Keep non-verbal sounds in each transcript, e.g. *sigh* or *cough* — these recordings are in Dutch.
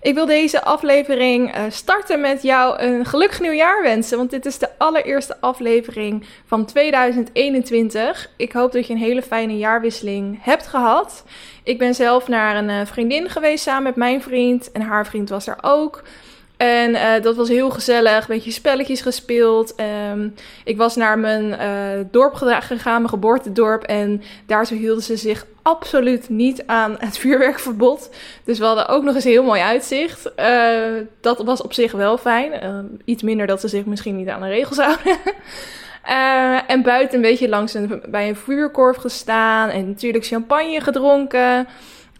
Ik wil deze aflevering uh, starten met jou een gelukkig nieuwjaar wensen, want dit is de allereerste aflevering van 2021. Ik hoop dat je een hele fijne jaarwisseling hebt gehad. Ik ben zelf naar een uh, vriendin geweest samen met mijn vriend en haar vriend was er ook. En uh, dat was heel gezellig, een beetje spelletjes gespeeld. Um, ik was naar mijn dorp gegaan, mijn geboortedorp. En daar hielden ze zich absoluut niet aan het vuurwerkverbod. Dus we hadden ook nog eens een heel mooi uitzicht. Uh, dat was op zich wel fijn. iets minder dat ze zich misschien niet aan de regels houden. *laughs* en buiten een beetje langs bij een vuurkorf gestaan. En natuurlijk champagne gedronken.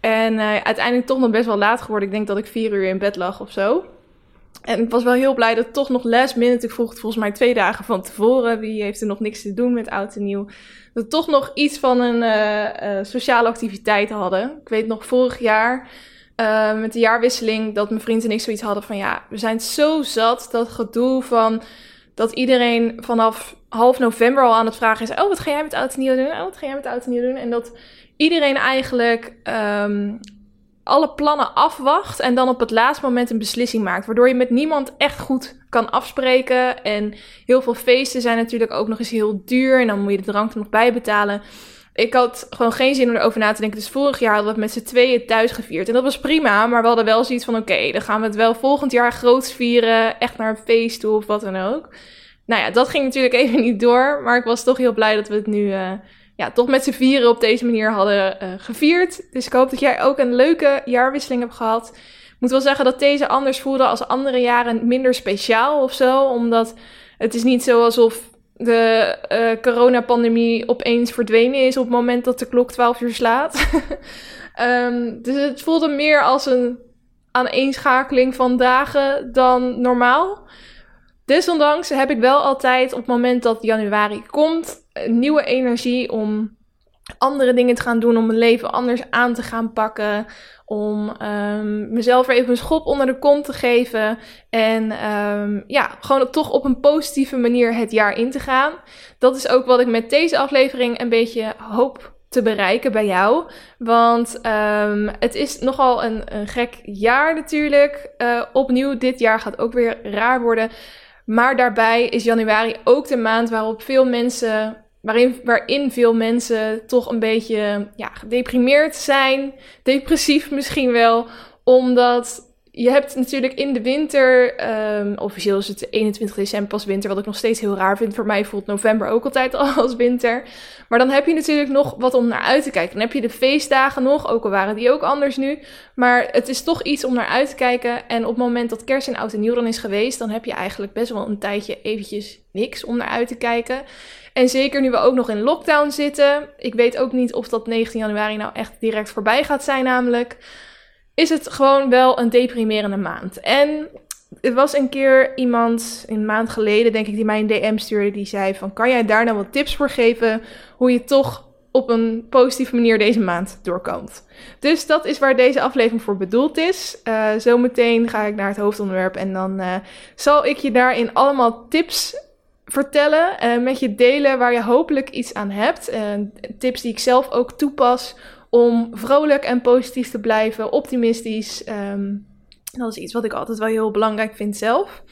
En uiteindelijk toch nog best wel laat geworden. Ik denk dat ik vier uur in bed lag of zo. En ik was wel heel blij dat toch nog last minute, ik vroeg het volgens mij twee dagen van tevoren, wie heeft er nog niks te doen met oud en nieuw, dat toch nog iets van een uh, uh, sociale activiteit hadden. Ik weet nog vorig jaar, uh, met de jaarwisseling, dat mijn vriend en ik zoiets hadden van ja, we zijn zo zat, dat gedoe van dat iedereen vanaf half november al aan het vragen is, oh wat ga jij met oud en nieuw doen, oh wat ga jij met oud en nieuw doen, en dat iedereen eigenlijk um, alle plannen afwacht en dan op het laatste moment een beslissing maakt. Waardoor je met niemand echt goed kan afspreken. En heel veel feesten zijn natuurlijk ook nog eens heel duur. En dan moet je de drank er nog bij betalen. Ik had gewoon geen zin om erover na te denken. Dus vorig jaar hadden we het met z'n tweeën thuis gevierd. En dat was prima, maar we hadden wel zoiets van... oké, dan gaan we het wel volgend jaar groots vieren. Echt naar een feest toe of wat dan ook. Nou ja, dat ging natuurlijk *laughs* even niet door. Maar ik was toch heel blij dat we het nu... Uh, ja, toch met z'n vieren op deze manier hadden uh, gevierd. Dus ik hoop dat jij ook een leuke jaarwisseling hebt gehad. Ik moet wel zeggen dat deze anders voelde als andere jaren minder speciaal of zo. Omdat het is niet zo alsof de uh, coronapandemie opeens verdwenen is op het moment dat de klok 12 uur slaat. um, *laughs* dus het voelde meer als een aaneenschakeling van dagen dan normaal. Desondanks heb ik wel altijd op het moment dat januari komt nieuwe energie om andere dingen te gaan doen, om mijn leven anders aan te gaan pakken, om um, mezelf weer even een schop onder de kont te geven en um, ja, gewoon toch op een positieve manier het jaar in te gaan. Dat is ook wat ik met deze aflevering een beetje hoop te bereiken bij jou. Want um, het is nogal een, een gek jaar natuurlijk. Uh, opnieuw, dit jaar gaat ook weer raar worden. Maar daarbij is januari ook de maand waarop veel mensen waarin, waarin veel mensen toch een beetje ja, gedeprimeerd zijn. Depressief *laughs* misschien wel. Omdat je hebt natuurlijk in de winter, um, officieel is het 21 december pas winter, wat ik nog steeds heel raar vind. Voor mij voelt november ook altijd al als winter. Maar dan heb je natuurlijk nog wat om naar uit te kijken. Dan heb je de feestdagen nog, ook al waren die ook anders nu. Maar het is toch iets om naar uit te kijken. En op het moment dat kerst en oud en nieuw dan is geweest, dan heb je eigenlijk best wel een tijdje eventjes niks om naar uit te kijken. En zeker nu we ook nog in lockdown zitten. Ik weet ook niet of dat 19 januari nou echt direct voorbij gaat zijn, namelijk. Is het gewoon wel een deprimerende maand. En er was een keer iemand, een maand geleden denk ik, die mij een DM stuurde. Die zei van, kan jij daar nou wat tips voor geven? Hoe je toch op een positieve manier deze maand doorkomt. Dus dat is waar deze aflevering voor bedoeld is. Uh, zometeen ga ik naar het hoofdonderwerp en dan uh, zal ik je daarin allemaal tips vertellen, uh, met je delen waar je hopelijk iets aan hebt. Uh, tips die ik zelf ook toepas om vrolijk en positief te blijven, optimistisch. Um, dat is iets wat ik altijd wel heel belangrijk vind zelf.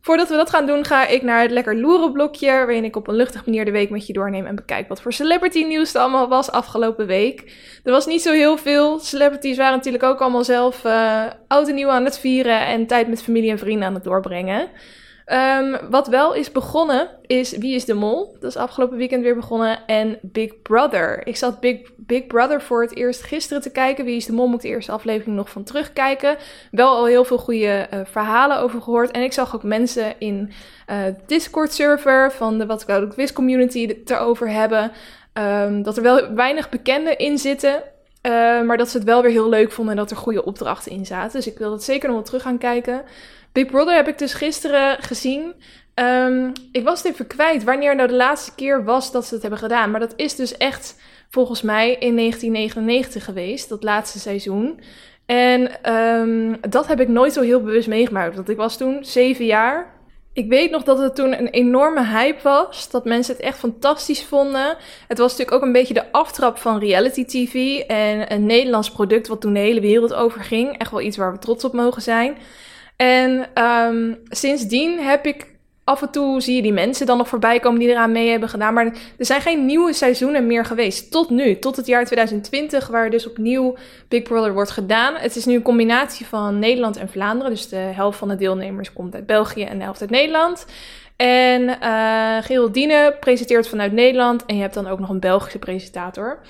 Voordat we dat gaan doen, ga ik naar het lekker loeren blokje, waarin ik op een luchtige manier de week met je doorneem en bekijk wat voor celebrity nieuws er allemaal was afgelopen week. Er was niet zo heel veel. Celebrities waren natuurlijk ook allemaal zelf uh, oud en nieuw aan het vieren en tijd met familie en vrienden aan het doorbrengen. Um, wat wel is begonnen is Wie is de Mol? Dat is afgelopen weekend weer begonnen. En Big Brother. Ik zat Big, Big Brother voor het eerst gisteren te kijken. Wie is de Mol? Moet ik de eerste aflevering nog van terugkijken. Wel al heel veel goede uh, verhalen over gehoord. En ik zag ook mensen in uh, Discord server van de Wat ook Quiz community erover hebben. Um, dat er wel weinig bekenden in zitten. maar dat ze het wel weer heel leuk vonden en dat er goede opdrachten in zaten. Dus ik wil dat zeker nog wel terug gaan kijken. Big Brother heb ik dus gisteren gezien. Ehm, ik was het even kwijt wanneer nou de laatste keer was dat ze het hebben gedaan. Maar dat is dus echt volgens mij in 1999 geweest, dat laatste seizoen. En um, dat heb ik nooit zo heel bewust meegemaakt. Want ik was toen zeven jaar. Ik weet nog dat het toen een enorme hype was. Dat mensen het echt fantastisch vonden. Het was natuurlijk ook een beetje de aftrap van reality TV. En een Nederlands product wat toen de hele wereld over ging. Echt wel iets waar we trots op mogen zijn. En um, sindsdien heb ik af en toe zie je die mensen dan nog voorbij komen die eraan mee hebben gedaan. Maar er zijn geen nieuwe seizoenen meer geweest. Tot nu, tot het jaar 2020, waar dus opnieuw Big Brother wordt gedaan. Het is nu een combinatie van Nederland en Vlaanderen. Dus de helft van de deelnemers komt uit België en de helft uit Nederland. En uh, Geraldine presenteert vanuit Nederland. En je hebt dan ook nog een Belgische presentator.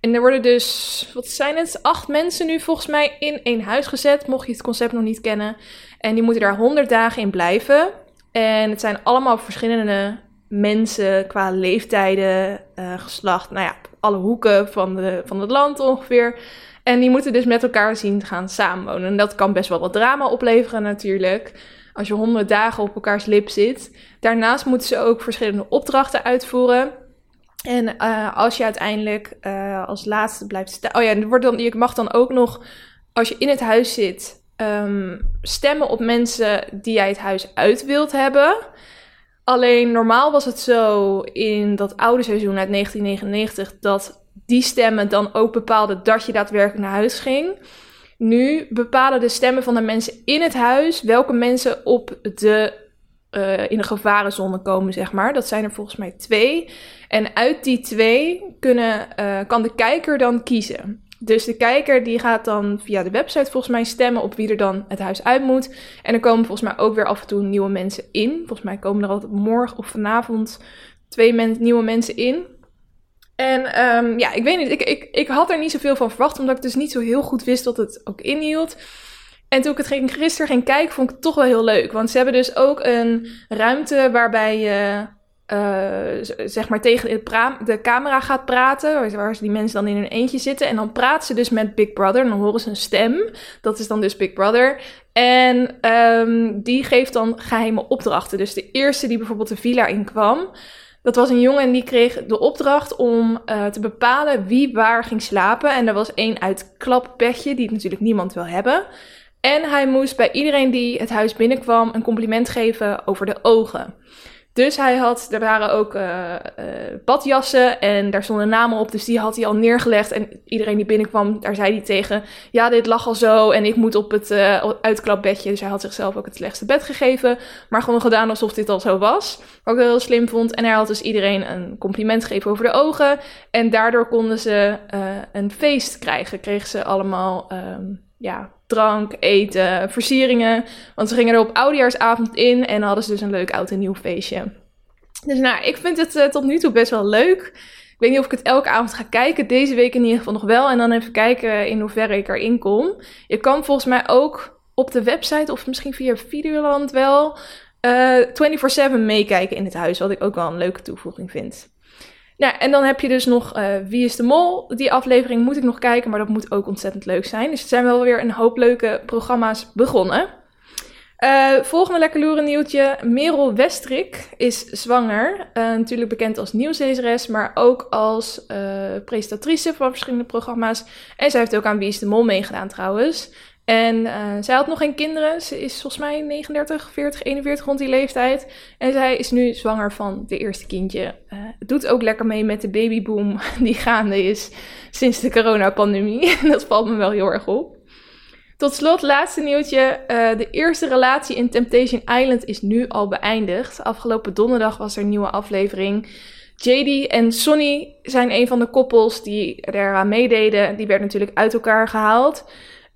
En er worden dus, wat zijn het, acht mensen nu volgens mij in één huis gezet, mocht je het concept nog niet kennen. En die moeten daar 100 dagen in blijven. En het zijn allemaal verschillende mensen qua leeftijden, uh, geslacht, nou ja, alle hoeken van, de, van het land ongeveer. En die moeten dus met elkaar zien gaan samenwonen. En dat kan best wel wat drama opleveren natuurlijk. Als je honderd dagen op elkaars lip zit. Daarnaast moeten ze ook verschillende opdrachten uitvoeren. En uh, als je uiteindelijk uh, als laatste blijft staan. Oh ja, wordt dan, je mag dan ook nog, als je in het huis zit, um, stemmen op mensen die jij het huis uit wilt hebben. Alleen normaal was het zo in dat oude seizoen uit 1999 dat die stemmen dan ook bepaalden dat je daadwerkelijk naar huis ging. Nu bepalen de stemmen van de mensen in het huis welke mensen op de, uh, in de gevarenzone komen, zeg maar. Dat zijn er volgens mij twee. En uit die twee kunnen, uh, kan de kijker dan kiezen. Dus de kijker die gaat dan via de website volgens mij stemmen op wie er dan het huis uit moet. En er komen volgens mij ook weer af en toe nieuwe mensen in. Volgens mij komen er altijd morgen of vanavond twee nieuwe mensen in. En um, ja, ik weet niet, ik, ik, ik had er niet zoveel van verwacht, omdat ik dus niet zo heel goed wist wat het ook inhield. En toen ik het ging, gisteren ging kijken, vond ik het toch wel heel leuk. Want ze hebben dus ook een ruimte waarbij je uh, zeg maar tegen de camera gaat praten, waar die mensen dan in hun eentje zitten. En dan praten ze dus met Big Brother en dan horen ze een stem. Dat is dan dus Big Brother. En um, die geeft dan geheime opdrachten. Dus de eerste die bijvoorbeeld de villa inkwam, dat was een jongen en die kreeg de opdracht om uh, te bepalen wie waar ging slapen. En er was één uit klapbedje, die natuurlijk niemand wil hebben. En hij moest bij iedereen die het huis binnenkwam een compliment geven over de ogen. Dus hij had, er waren ook uh, uh, badjassen en daar stonden namen op. Dus die had hij al neergelegd. En iedereen die binnenkwam, daar zei hij tegen: Ja, dit lag al zo. En ik moet op het uh, uitklapbedje. Dus hij had zichzelf ook het slechtste bed gegeven. Maar gewoon gedaan alsof dit al zo was. Wat ik heel slim vond. En hij had dus iedereen een compliment gegeven over de ogen. En daardoor konden ze een feest krijgen. Kregen ze allemaal. Um, ja, drank, eten, versieringen. Want ze gingen er op oudejaarsavond in en hadden ze dus een leuk oud en nieuw feestje. Dus nou, ik vind het uh, tot nu toe best wel leuk. Ik weet niet of ik het elke avond ga kijken. Deze week in ieder geval nog wel. En dan even kijken in hoeverre ik erin kom. Je kan volgens mij ook op de website of misschien via Videoland wel uh, 24-7 meekijken in het huis. Wat ik ook wel een leuke toevoeging vind. Nou, en dan heb je dus nog uh, Wie is de Mol? Die aflevering moet ik nog kijken, maar dat moet ook ontzettend leuk zijn. Dus er zijn wel weer een hoop leuke programma's begonnen. Uh, volgende lekker loeren nieuwtje. Merel Westrik is zwanger. Uh, natuurlijk bekend als nieuwslezeres, maar ook als presentatrice van verschillende programma's. En zij heeft ook aan Wie is de Mol meegedaan trouwens. En uh, zij had nog geen kinderen. Ze is volgens mij 39, 40, 41 rond die leeftijd. En zij is nu zwanger van de eerste kindje. Het doet ook lekker mee met de babyboom *laughs* die gaande is sinds de coronapandemie. *laughs* dat valt me wel heel erg op. Tot slot, laatste nieuwtje. Uh, de eerste relatie in Temptation Island is nu al beëindigd. Afgelopen donderdag was er een nieuwe aflevering. JD en Sonny zijn een van de koppels die eraan meededen. Die werd natuurlijk uit elkaar gehaald.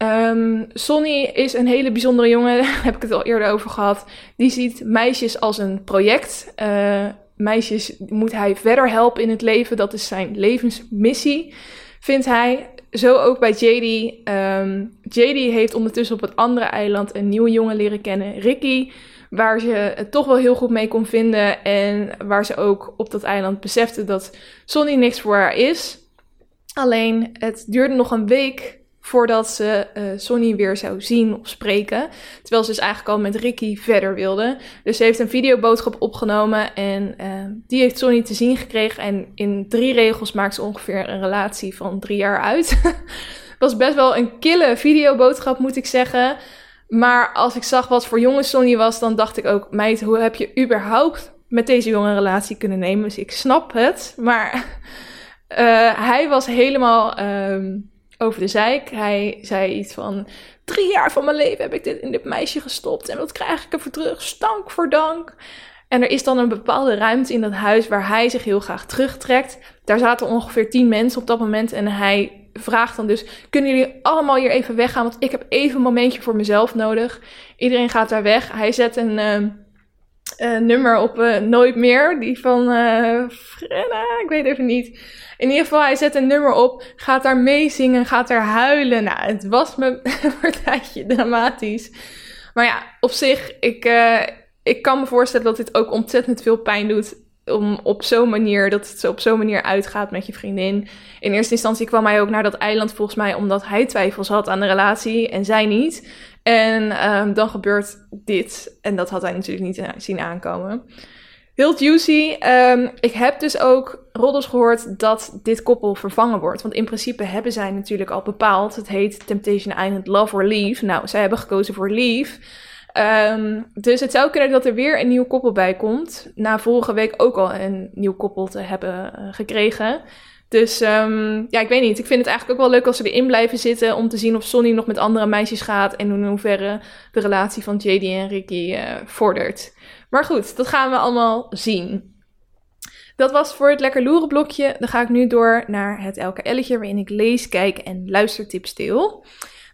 Um, Sonny is een hele bijzondere jongen, *laughs* daar heb ik het al eerder over gehad. Die ziet meisjes als een project. Uh, meisjes moet hij verder helpen in het leven, dat is zijn levensmissie, vindt hij. Zo ook bij JD. Um, JD heeft ondertussen op het andere eiland een nieuwe jongen leren kennen, Ricky. Waar ze het toch wel heel goed mee kon vinden. En waar ze ook op dat eiland besefte dat Sonny niks voor haar is. Alleen het duurde nog een week voordat ze uh, Sonny weer zou zien of spreken. Terwijl ze dus eigenlijk al met Ricky verder wilde. Dus ze heeft een videoboodschap opgenomen en uh, die heeft Sonny te zien gekregen. En in drie regels maakt ze ongeveer een relatie van drie jaar uit. *laughs* was best wel een kille videoboodschap, moet ik zeggen. Maar als ik zag wat voor jongen Sonny was, dan dacht ik ook... Meid, hoe heb je überhaupt met deze jongen een relatie kunnen nemen? Dus ik snap het, maar... Uh, *laughs* hij was helemaal... Um, over de zeik. Hij zei iets van: Drie jaar van mijn leven heb ik dit in dit meisje gestopt. En wat krijg ik ervoor terug? Stank voor dank. En er is dan een bepaalde ruimte in dat huis waar hij zich heel graag terugtrekt. Daar zaten ongeveer tien mensen op dat moment. En hij vraagt dan dus: Kunnen jullie allemaal hier even weggaan? Want ik heb even een momentje voor mezelf nodig. Iedereen gaat daar weg. Hij zet een. Uh, uh, nummer op uh, Nooit meer. Die van uh, Frenna, ik weet even niet. In ieder geval, hij zet een nummer op, gaat daar meezingen, gaat daar huilen. Nou, het was me *laughs* een partijtje dramatisch. Maar ja, op zich, ik, ik kan me voorstellen dat dit ook ontzettend veel pijn doet. Om op zo'n manier, dat het op zo'n manier uitgaat met je vriendin. In eerste instantie kwam hij ook naar dat eiland volgens mij omdat hij twijfels had aan de relatie en zij niet. En um, dan gebeurt dit. En dat had hij natuurlijk niet zien aankomen. Heel juicy. Um, ik heb dus ook roddels gehoord dat dit koppel vervangen wordt. Want in principe hebben zij natuurlijk al bepaald. Het heet Temptation Island Love or Leave. Nou, zij hebben gekozen voor Leave. Um, dus het zou kunnen dat er weer een nieuw koppel bij komt. Na vorige week ook al een nieuw koppel te hebben uh, gekregen. Dus um, ja, ik weet niet. Ik vind het eigenlijk ook wel leuk als ze erin blijven zitten om te zien of Sonny nog met andere meisjes gaat en in hoeverre de relatie van JD en Ricky uh, vordert. Maar goed, dat gaan we allemaal zien. Dat was voor het lekker loeren blokje. Dan ga ik nu door naar het elke elletje waarin ik lees, kijk en luistertips deel.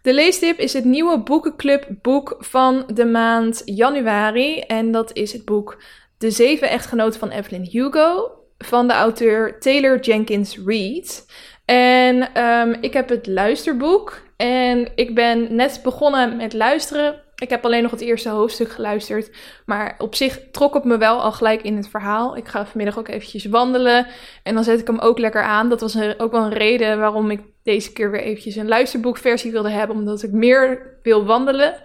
De leestip is het nieuwe boekenclub boek van de maand januari. En dat is het boek De Zeven Echtgenoten van Evelyn Hugo van de auteur Taylor Jenkins Reid. En um, ik heb het luisterboek. En ik ben net begonnen met luisteren. Ik heb alleen nog het eerste hoofdstuk geluisterd. Maar op zich trok het me wel al gelijk in het verhaal. Ik ga vanmiddag ook eventjes wandelen. En dan zet ik hem ook lekker aan. Dat was ook wel een reden waarom ik deze keer weer eventjes een luisterboekversie wilde hebben. Omdat ik meer wil wandelen.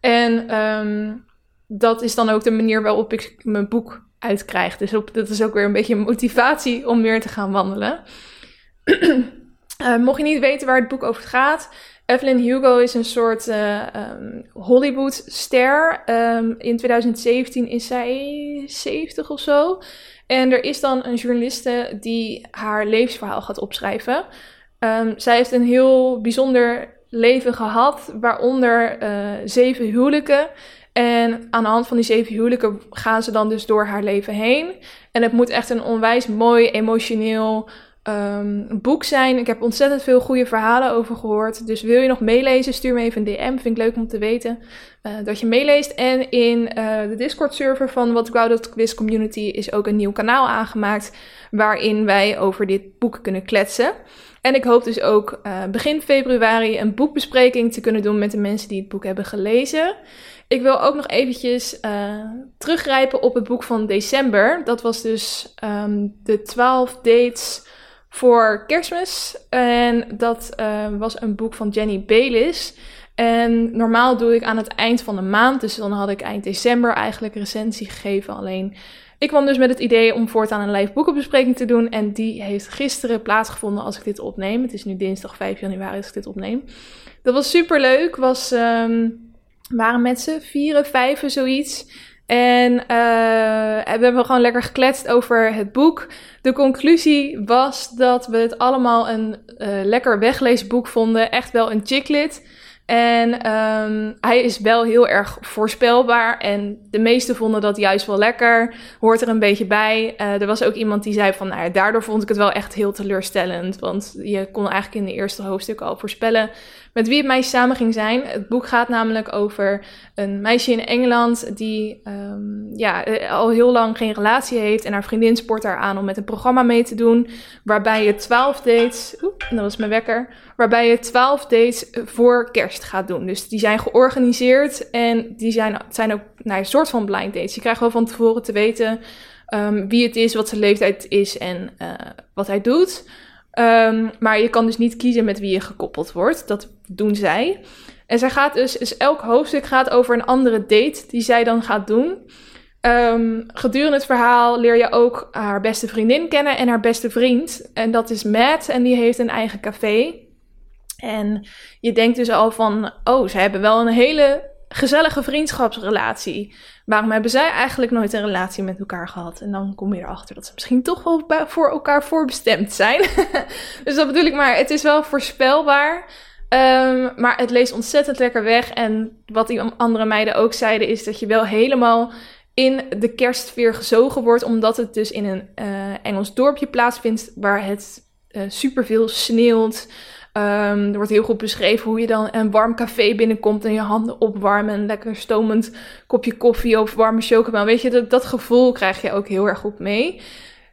En um, dat is dan ook de manier waarop ik mijn boek uitkrijg. Dus op, dat is ook weer een beetje een motivatie om weer te gaan wandelen. uh, *clears throat* mocht je niet weten waar het boek over gaat. Evelyn Hugo is een soort uh, um, Hollywood-ster. Um, in 2017 is zij 70 of zo. En er is dan een journaliste die haar levensverhaal gaat opschrijven. Um, zij heeft een heel bijzonder leven gehad, waaronder uh, zeven huwelijken. En aan de hand van die zeven huwelijken gaan ze dan dus door haar leven heen. En het moet echt een onwijs mooi, emotioneel um, boek zijn. Ik heb ontzettend veel goede verhalen over gehoord. Dus wil je nog meelezen, stuur me even een DM. Vind ik leuk om te weten uh, dat je meeleest. En in uh, de Discord-server van What Grounded Quiz Community is ook een nieuw kanaal aangemaakt. Waarin wij over dit boek kunnen kletsen. En ik hoop dus ook uh, begin februari een boekbespreking te kunnen doen met de mensen die het boek hebben gelezen. Ik wil ook nog eventjes uh, teruggrijpen op het boek van december. Dat was dus um, de 12 dates voor kerstmis. En dat uh, was een boek van Jenny Baylis. En normaal doe ik aan het eind van de maand. Dus dan had ik eind december eigenlijk recensie gegeven. Alleen ik kwam dus met het idee om voortaan een live boekenbespreking te doen. En die heeft gisteren plaatsgevonden als ik dit opneem. Het is nu dinsdag 5 januari als ik dit opneem. Dat was super leuk. Was... Um, waren met z'n vieren, vijven, zoiets. En uh, we hebben gewoon lekker gekletst over het boek. De conclusie was dat we het allemaal een uh, lekker wegleesboek vonden. Echt wel een chicklit. En um, hij is wel heel erg voorspelbaar. En de meesten vonden dat juist wel lekker. Hoort er een beetje bij. Uh, er was ook iemand die zei van, nou ja, daardoor vond ik het wel echt heel teleurstellend. Want je kon eigenlijk in de eerste hoofdstuk al voorspellen met wie het meisje samen ging zijn. Het boek gaat namelijk over een meisje in Engeland die um, ja, eh, al heel lang geen relatie heeft. En haar vriendin sport haar aan om met een programma mee te doen. Waarbij je twaalf dates. Oeh, dat was mijn wekker. Waarbij je twaalf dates voor kerst gaat doen. Dus die zijn georganiseerd en die zijn, zijn ook nou, een soort van blind dates. Je krijgt wel van tevoren te weten um, wie het is, wat zijn leeftijd is en uh, wat hij doet. Ehm, maar je kan dus niet kiezen met wie je gekoppeld wordt. Dat doen zij. En zij gaat dus, dus elk hoofdstuk gaat over een andere date die zij dan gaat doen. Um, gedurende het verhaal leer je ook haar beste vriendin kennen en haar beste vriend. En dat is Matt en die heeft een eigen café. En je denkt dus al van, oh, ze hebben wel een hele gezellige vriendschapsrelatie. Waarom hebben zij eigenlijk nooit een relatie met elkaar gehad? En dan kom je erachter dat ze misschien toch wel voor elkaar voorbestemd zijn. *laughs* dus dat bedoel ik maar, het is wel voorspelbaar. Um, maar het leest ontzettend lekker weg. En wat die andere meiden ook zeiden, is dat je wel helemaal in de kerstsfeer gezogen wordt, omdat het dus in een uh, Engels dorpje plaatsvindt waar het uh, superveel sneeuwt. Um, er wordt heel goed beschreven hoe je dan een warm café binnenkomt en je handen opwarmen. Een lekker stomend kopje koffie of warme chocomel. Weet je, dat, dat gevoel krijg je ook heel erg goed mee.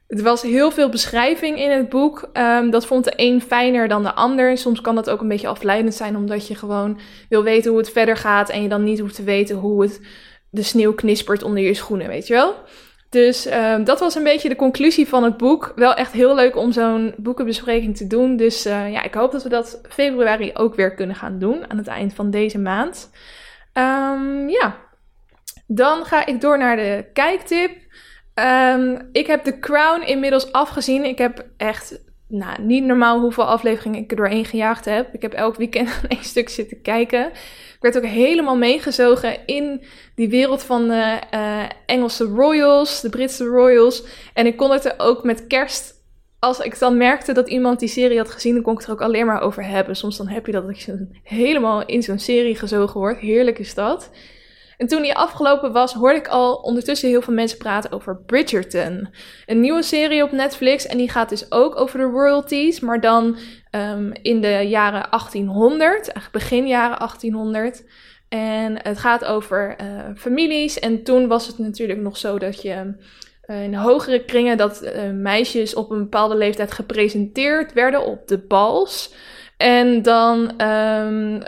Er was heel veel beschrijving in het boek. Um, dat vond de een fijner dan de ander. Soms kan dat ook een beetje afleidend zijn, omdat je gewoon wil weten hoe het verder gaat. En je dan niet hoeft te weten hoe het de sneeuw knispert onder je schoenen, weet je wel. Dus uh, dat was een beetje de conclusie van het boek. Wel echt heel leuk om zo'n boekenbespreking te doen. Dus uh, ja, ik hoop dat we dat februari ook weer kunnen gaan doen aan het eind van deze maand. Um, ja, dan ga ik door naar de kijktip. Um, ik heb The Crown inmiddels afgezien. Ik heb echt nou, niet normaal hoeveel afleveringen ik er doorheen gejaagd heb. Ik heb elk weekend *laughs* een stuk zitten kijken. Ik werd ook helemaal meegezogen in die wereld van de uh, Engelse royals, de Britse royals. En ik kon het er ook met kerst als ik dan merkte dat iemand die serie had gezien, dan kon ik het er ook alleen maar over hebben. Soms dan heb je dat ik helemaal in zo'n serie gezogen word. Heerlijk is dat. En toen die afgelopen was, hoorde ik al ondertussen heel veel mensen praten over Bridgerton. Een nieuwe serie op Netflix. En die gaat dus ook over de royalties. Maar dan um, in de jaren 1800. Eigenlijk begin jaren 1800. En het gaat over uh, families. En toen was het natuurlijk nog zo dat je uh, in hogere kringen dat uh, meisjes op een bepaalde leeftijd gepresenteerd werden op de bals. En dan, um,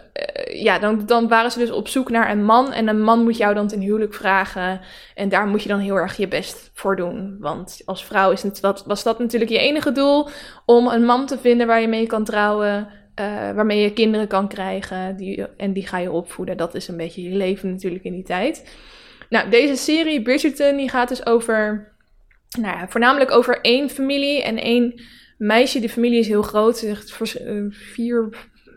ja, dan, dan waren ze dus op zoek naar een man. En een man moet jou dan ten huwelijk vragen. En daar moet je dan heel erg je best voor doen. Want als vrouw is het, was dat natuurlijk je enige doel. Om een man te vinden waar je mee kan trouwen. Uh, waarmee je kinderen kan krijgen. Die, en die ga je opvoeden. Dat is een beetje je leven natuurlijk in die tijd. Nou, deze serie, Bridgerton, die gaat dus over. Nou ja, voornamelijk over één familie en één meisje. De familie is heel groot. Eh, vier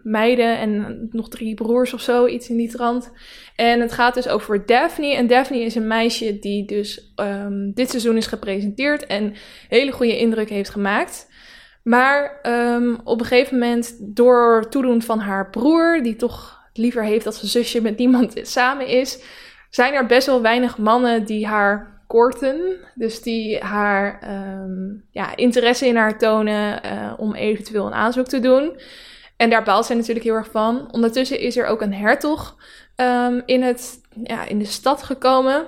meiden en nog drie broers of zo, iets in die trant. En het gaat dus over Daphne. En Daphne is een meisje die dus um, dit seizoen is gepresenteerd en hele goede indruk heeft gemaakt. Maar um, op een gegeven moment, door toedoen van haar broer, die toch liever heeft dat zijn zusje met niemand *laughs* samen is, zijn er best wel weinig mannen die haar korten. Dus die haar um, ja, interesse in haar tonen uh, om eventueel een aanzoek te doen. En daar baalt zij natuurlijk heel erg van. Ondertussen is er ook een hertog um, in, het, ja, in de stad gekomen.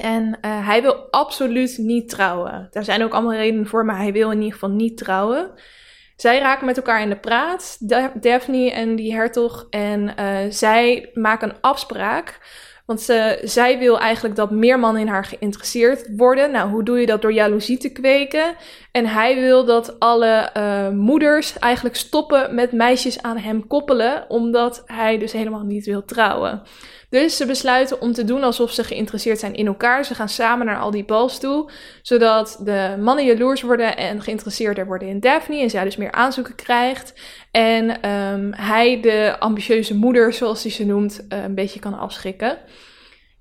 En uh, hij wil absoluut niet trouwen. Daar zijn ook allemaal redenen voor, maar hij wil in ieder geval niet trouwen. Zij raken met elkaar in de praat, Daphne en die hertog. En uh, zij maken een afspraak want ze, zij wil eigenlijk dat meer mannen in haar geïnteresseerd worden. Nou, hoe doe je dat? Door jaloezie te kweken. En hij wil dat alle uh, moeders eigenlijk stoppen met meisjes aan hem koppelen, omdat hij dus helemaal niet wil trouwen. Dus ze besluiten om te doen alsof ze geïnteresseerd zijn in elkaar. Ze gaan samen naar al die bals toe, zodat de mannen jaloers worden en geïnteresseerder worden in Daphne. En zij dus meer aanzoeken krijgt. En um, hij de ambitieuze moeder, zoals hij ze noemt, uh, een beetje kan afschrikken.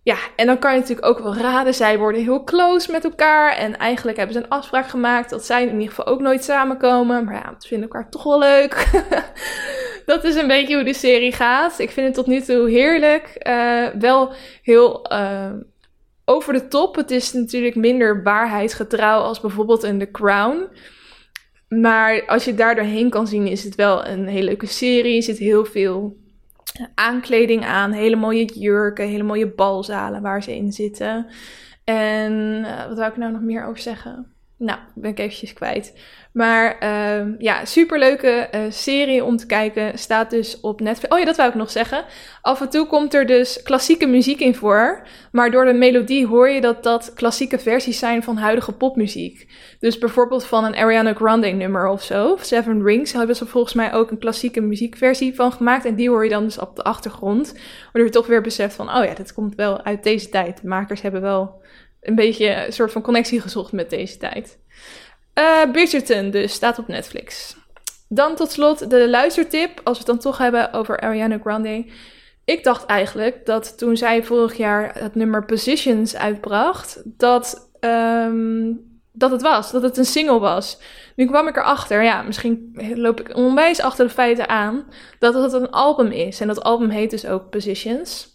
Ja, en dan kan je natuurlijk ook wel raden, zij worden heel close met elkaar. En eigenlijk hebben ze een afspraak gemaakt dat zij in ieder geval ook nooit samenkomen. Maar ja, ze vinden elkaar toch wel leuk. *laughs* *laughs* dat is een beetje hoe de serie gaat. Ik vind het tot nu toe heerlijk. Uh, wel heel uh, over de top. Het is natuurlijk minder waarheidsgetrouw als bijvoorbeeld in The Crown. Maar als je daar doorheen kan zien, is het wel een hele leuke serie. Er zit heel veel aankleding aan. Hele mooie jurken, hele mooie balzalen waar ze in zitten. En uh, wat zou ik nou nog meer over zeggen? nou, ben ik eventjes kwijt. Maar uh, ja, superleuke uh, serie om te kijken. Staat dus op Netflix. Oh ja, dat wou ik nog zeggen. Af en toe komt er dus klassieke muziek in voor. Maar door de melodie hoor je dat dat klassieke versies zijn van huidige popmuziek. Dus bijvoorbeeld van een Ariana Grande nummer of zo. Seven Rings hebben ze volgens mij ook een klassieke muziekversie van gemaakt. En die hoor je dan dus op de achtergrond. Waardoor je toch weer beseft van, oh ja, dit komt wel uit deze tijd. De makers hebben wel een beetje een soort van connectie gezocht met deze tijd. Uh, Bridgerton dus, staat op Netflix. Dan tot slot de luistertip, als we het dan toch hebben over Ariana Grande. Ik dacht eigenlijk dat toen zij vorig jaar het nummer Positions uitbracht, dat, um, dat het was, dat het een single was. Nu kwam ik erachter, ja, misschien loop ik onwijs achter de feiten aan, dat het een album is. En dat album heet dus ook Positions.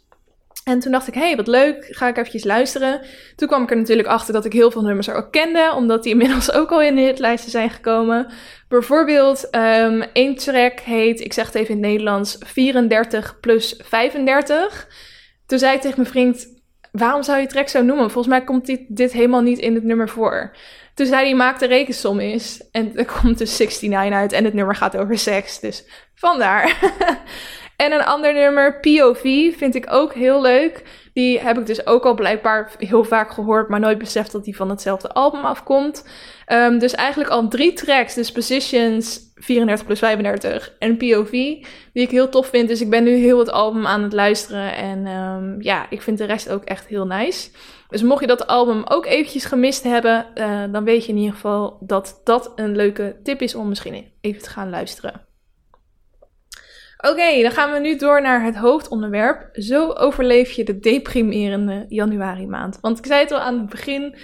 En toen dacht ik, hé, hey, wat leuk, ga ik eventjes luisteren. Toen kwam ik er natuurlijk achter dat ik heel veel nummers er ook kende, omdat die inmiddels *laughs* ook al in de hitlijsten zijn gekomen. Bijvoorbeeld, um, één track heet, ik zeg het even in het Nederlands, 34 plus 35. Toen zei ik tegen mijn vriend, waarom zou je track zo noemen? Volgens mij komt dit, helemaal niet in het nummer voor. Toen zei hij, maak de rekensom eens. En er komt dus 69 uit en het nummer gaat over seks. Dus vandaar. *laughs* En een ander nummer, POV, vind ik ook heel leuk. Die heb ik dus ook al blijkbaar heel vaak gehoord, maar nooit beseft dat die van hetzelfde album afkomt. Um, dus eigenlijk al drie tracks, dus Positions 34 plus 35 en POV, die ik heel tof vind. Dus ik ben nu heel het album aan het luisteren en um, ja, ik vind de rest ook echt heel nice. Dus mocht je dat album ook eventjes gemist hebben, uh, dan weet je in ieder geval dat dat een leuke tip is om misschien even te gaan luisteren. Oké, dan gaan we nu door naar het hoofdonderwerp. Zo overleef je de deprimerende januari maand. Want ik zei het al aan het begin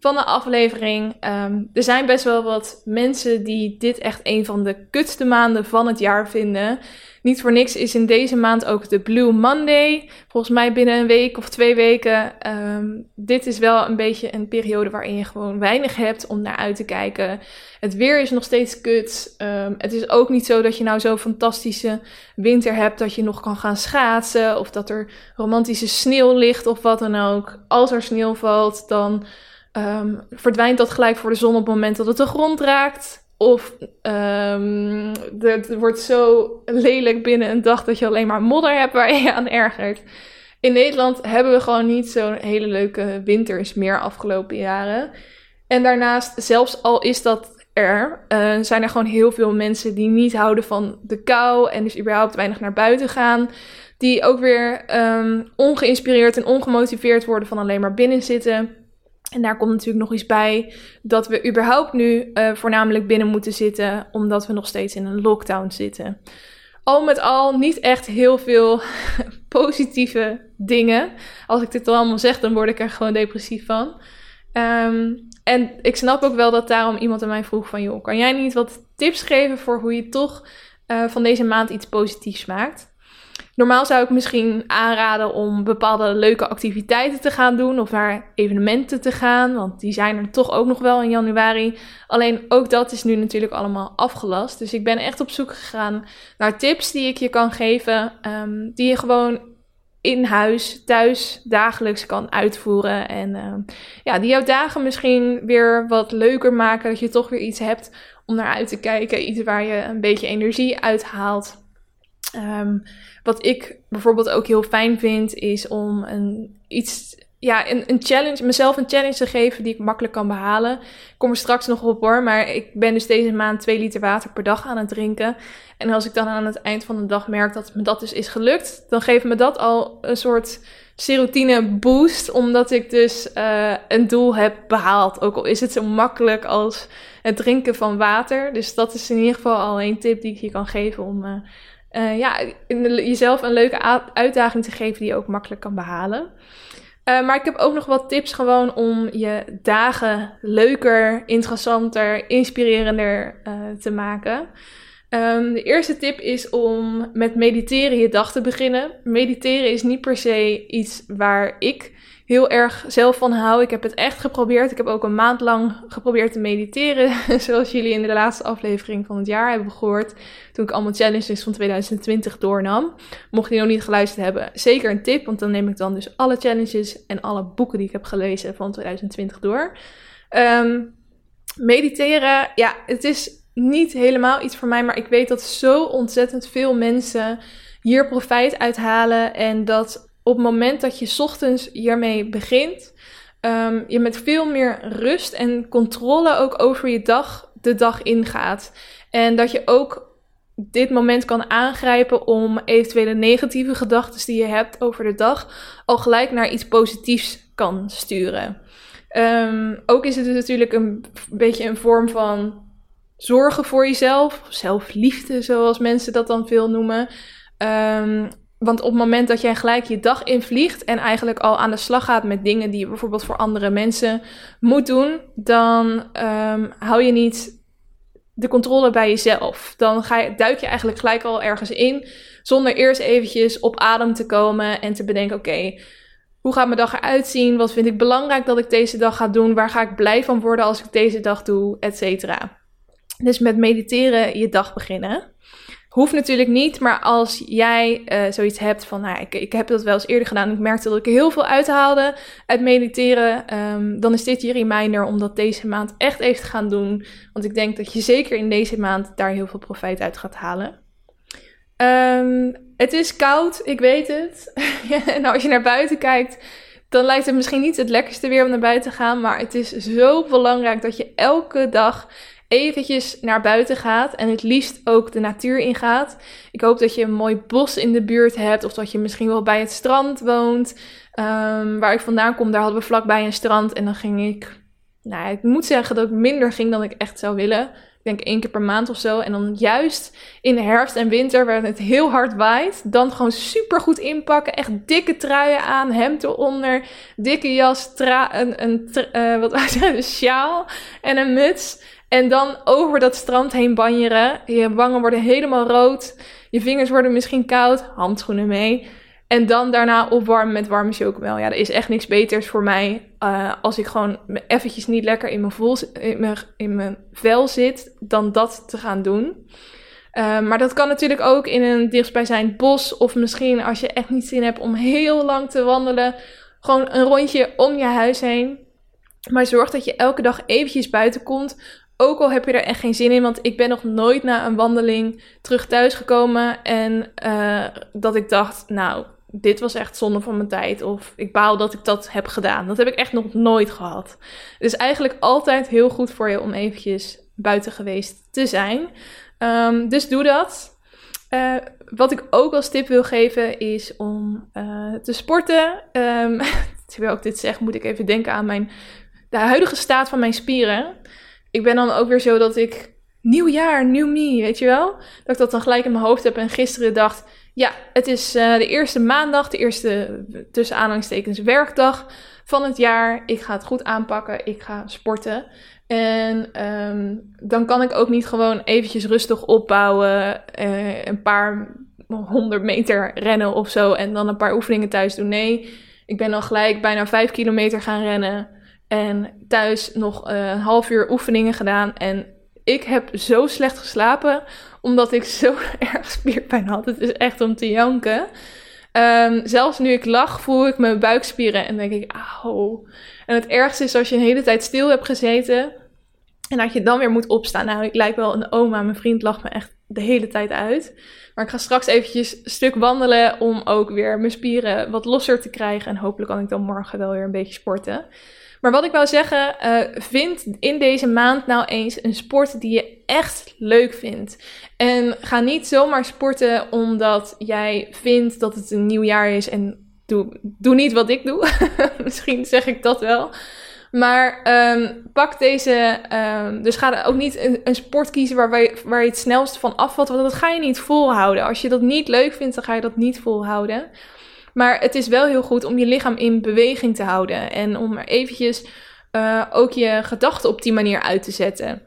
van de aflevering. Um, er zijn best wel wat mensen die dit echt een van de kutste maanden van het jaar vinden. Niet voor niks is in deze maand ook de Blue Monday. Volgens mij binnen een week of twee weken. Um, dit is wel een beetje een periode waarin je gewoon weinig hebt om naar uit te kijken. Het weer is nog steeds kut. Um, het is ook niet zo dat je nou zo'n fantastische winter hebt dat je nog kan gaan schaatsen. Of dat er romantische sneeuw ligt of wat dan ook. Als er sneeuw valt, dan um, verdwijnt dat gelijk voor de zon op het moment dat het de grond raakt. Of um, het wordt zo lelijk binnen een dag dat je alleen maar modder hebt waar je, aan ergert. In Nederland hebben we gewoon niet zo'n hele leuke winters meer afgelopen jaren. En daarnaast, zelfs al is dat er, uh, zijn er gewoon heel veel mensen die niet houden van de kou en dus überhaupt weinig naar buiten gaan. Die ook weer um, ongeïnspireerd en ongemotiveerd worden van alleen maar binnen zitten. En daar komt natuurlijk nog iets bij dat we überhaupt nu uh, voornamelijk binnen moeten zitten, omdat we nog steeds in een lockdown zitten. Al met al niet echt heel veel *laughs* positieve dingen. Als ik dit allemaal zeg, dan word ik er gewoon depressief van. Um, en ik snap ook wel dat daarom iemand aan mij vroeg van... joh, kan jij niet wat tips geven voor hoe je toch uh, van deze maand iets positiefs maakt? Normaal zou ik misschien aanraden om bepaalde leuke activiteiten te gaan doen of naar evenementen te gaan, want die zijn er toch ook nog wel in januari. Alleen ook dat is nu natuurlijk allemaal afgelast. Dus ik ben echt op zoek gegaan naar tips die ik je kan geven, um, die je gewoon in huis, thuis, dagelijks kan uitvoeren. En uh, ja, die jouw dagen misschien weer wat leuker maken. Dat je toch weer iets hebt om naar uit te kijken. Iets waar je een beetje energie uithaalt. Um, wat ik bijvoorbeeld ook heel fijn vind, is om een, iets, ja, een, een challenge, mezelf een challenge te geven die ik makkelijk kan behalen. Ik kom er straks nog op hoor, maar ik ben dus deze maand 2 liter water per dag aan het drinken. En als ik dan aan het eind van de dag merk dat me dat dus is gelukt, dan geeft me dat al een soort serotine boost, omdat ik dus uh, een doel heb behaald. Ook al is het zo makkelijk als het drinken van water. Dus dat is in ieder geval al een tip die ik je kan geven om uh, uh, ja, jezelf een leuke uitdaging te geven die je ook makkelijk kan behalen. Uh, maar ik heb ook nog wat tips gewoon om je dagen leuker, interessanter, inspirerender uh, te maken. Um, de eerste tip is om met mediteren je dag te beginnen. Mediteren is niet per se iets waar ik heel erg zelf van hou. Ik heb het echt geprobeerd. Ik heb ook een maand lang geprobeerd te mediteren. *laughs* Zoals jullie in de laatste aflevering van het jaar hebben gehoord. Toen ik allemaal challenges van 2020 doornam. Mocht je nog niet geluisterd hebben, zeker een tip. Want dan neem ik dan dus alle challenges en alle boeken die ik heb gelezen van 2020 door. Um, mediteren, ja, het is niet helemaal iets voor mij, maar ik weet dat zo ontzettend veel mensen hier profijt uithalen. En dat op het moment dat je ochtends hiermee begint, um, je met veel meer rust en controle ook over je dag de dag ingaat. En dat je ook dit moment kan aangrijpen om eventuele negatieve gedachten die je hebt over de dag al gelijk naar iets positiefs kan sturen. Um, ook is het dus natuurlijk een beetje een vorm van zorgen voor jezelf, zelfliefde, zoals mensen dat dan veel noemen. Um, want op het moment dat jij gelijk je dag invliegt en eigenlijk al aan de slag gaat met dingen die je bijvoorbeeld voor andere mensen moet doen, dan um, hou je niet de controle bij jezelf. Dan ga je, duik je eigenlijk gelijk al ergens in, zonder eerst eventjes op adem te komen en te bedenken: oké, hoe gaat mijn dag eruit zien? Wat vind ik belangrijk dat ik deze dag ga doen? Waar ga ik blij van worden als ik deze dag doe? Etcetera. Dus met mediteren je dag beginnen. Hoeft natuurlijk niet, maar als jij uh, zoiets hebt van, nou, ik, ik heb dat wel eens eerder gedaan. Ik merkte dat ik heel veel uithaalde uit mediteren. Um, dan is dit je reminder om dat deze maand echt even te gaan doen. Want ik denk dat je zeker in deze maand daar heel veel profijt uit gaat halen. Um, het is koud, ik weet het. *laughs* en als je naar buiten kijkt, dan lijkt het misschien niet het lekkerste weer om naar buiten te gaan. Maar het is zo belangrijk dat je elke dag eventjes naar buiten gaat en het liefst ook de natuur ingaat. Ik hoop dat je een mooi bos in de buurt hebt of dat je misschien wel bij het strand woont. Um, waar ik vandaan kom, daar hadden we vlakbij een strand en dan ging ik, nou ik moet zeggen dat ik minder ging dan ik echt zou willen. Ik denk één keer per maand of zo. En dan juist in de herfst en winter, waar het heel hard waait, dan gewoon super goed inpakken. Echt dikke truien aan, hemd eronder, dikke jas, tra een, een, uh, wat een sjaal en een muts. En dan over dat strand heen banjeren. Je wangen worden helemaal rood. Je vingers worden misschien koud. Handschoenen mee. En dan daarna opwarmen met warme chocomel. Ja, er is echt niks beters voor mij. Uh, als ik gewoon eventjes niet lekker in mijn, vol, in mijn, vel zit. Dan dat te gaan doen. Uh, maar dat kan natuurlijk ook in een dichtstbijzijnd bos. Of misschien als je echt niet zin hebt om heel lang te wandelen. Gewoon een rondje om je huis heen. Maar zorg dat je elke dag eventjes buiten komt. Ook al heb je er echt geen zin in, want ik ben nog nooit na een wandeling terug thuis gekomen en uh, dat ik dacht, nou, dit was echt zonde van mijn tijd. Of ik baal dat ik dat heb gedaan. Dat heb ik echt nog nooit gehad. Is eigenlijk altijd heel goed voor je om eventjes buiten geweest te zijn. Um, dus doe dat. Uh, wat ik ook als tip wil geven is om uh, te sporten. Um, *laughs* terwijl ik dit zeg, moet ik even denken aan mijn, de huidige staat van mijn spieren ik ben dan ook weer zo dat ik nieuw jaar, nieuw me, weet je wel? Dat ik dat dan gelijk in mijn hoofd heb en gisteren dacht, ja, het is uh, de eerste maandag, de eerste tussen aanhalingstekens werkdag van het jaar. Ik ga het goed aanpakken, ik ga sporten. En um, dan kan ik ook niet gewoon eventjes rustig opbouwen, uh, een paar honderd meter rennen of zo en dan een paar oefeningen thuis doen. Nee, ik ben dan gelijk bijna vijf kilometer gaan rennen. En thuis nog eh, een half uur oefeningen gedaan. En ik heb zo slecht geslapen, omdat ik zo *laughs* erg spierpijn had. Het is echt om te janken. Um, zelfs nu ik lach, voel ik mijn buikspieren en denk ik, auw. En het ergste is als je een hele tijd stil hebt gezeten en dat je dan weer moet opstaan. Nou, ik lijk wel een oma. Mijn vriend lacht me echt de hele tijd uit. Maar ik ga straks eventjes een stuk wandelen om ook weer mijn spieren wat losser te krijgen. En hopelijk kan ik dan morgen wel weer een beetje sporten. Maar wat ik wou zeggen, uh, vind in deze maand nou eens een sport die je echt leuk vindt. En ga niet zomaar sporten omdat jij vindt dat het een nieuw jaar is en doe, doe niet wat ik doe. *laughs* Misschien zeg ik dat wel. Maar um, pak deze. Um, dus ga ook niet een, een, sport kiezen waar, je, waar je het snelst van afvalt. Want dat ga je niet volhouden. Als je dat niet leuk vindt, dan ga je dat niet volhouden. Maar het is wel heel goed om je lichaam in beweging te houden. En om er eventjes uh, ook je gedachten op die manier uit te zetten.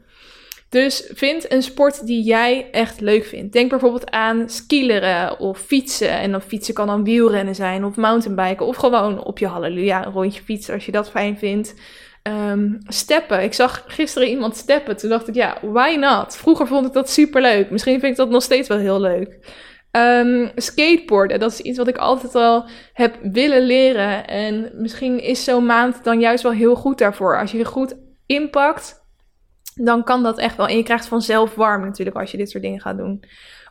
Dus vind een sport die jij echt leuk vindt. Denk bijvoorbeeld aan skileren of fietsen. En dan fietsen kan dan wielrennen zijn of mountainbiken. Of gewoon op je halleluja een rondje fietsen als je dat fijn vindt. Um, steppen. Ik zag gisteren iemand steppen. Toen dacht ik, ja, why not? Vroeger vond ik dat super leuk. Misschien vind ik dat nog steeds wel heel leuk. Um, skateboarden, dat is iets wat ik altijd al heb willen leren. En misschien is zo'n maand dan juist wel heel goed daarvoor. Als je je goed inpakt dan kan dat echt wel. En je krijgt vanzelf warm natuurlijk als je dit soort dingen gaat doen.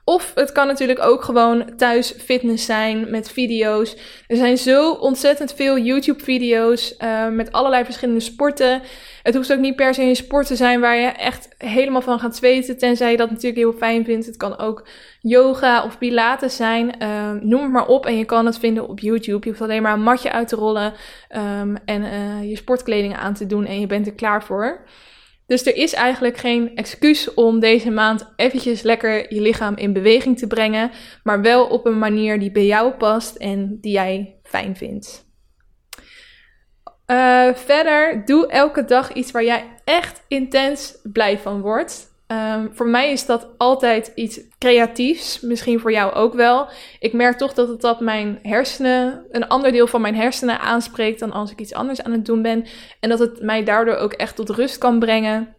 Of het kan natuurlijk ook gewoon thuis fitness zijn met video's. Er zijn zo ontzettend veel YouTube-video's uh, met allerlei verschillende sporten. Het hoeft ook niet per se een sport te zijn waar je echt helemaal van gaat zweten, tenzij je dat natuurlijk heel fijn vindt. Het kan ook yoga of pilates zijn. Uh, noem het maar op en je kan het vinden op YouTube. Je hoeft alleen maar een matje uit te rollen um, en uh, je sportkleding aan te doen en je bent er klaar voor. Dus er is eigenlijk geen excuus om deze maand eventjes lekker je lichaam in beweging te brengen, maar wel op een manier die bij jou past en die jij fijn vindt. Uh, verder, doe elke dag iets waar jij echt intens blij van wordt. Um, voor mij is dat altijd iets creatiefs. Misschien voor jou ook wel. Ik merk toch dat het dat mijn hersenen, een ander deel van mijn hersenen aanspreekt dan als ik iets anders aan het doen ben. En dat het mij daardoor ook echt tot rust kan brengen.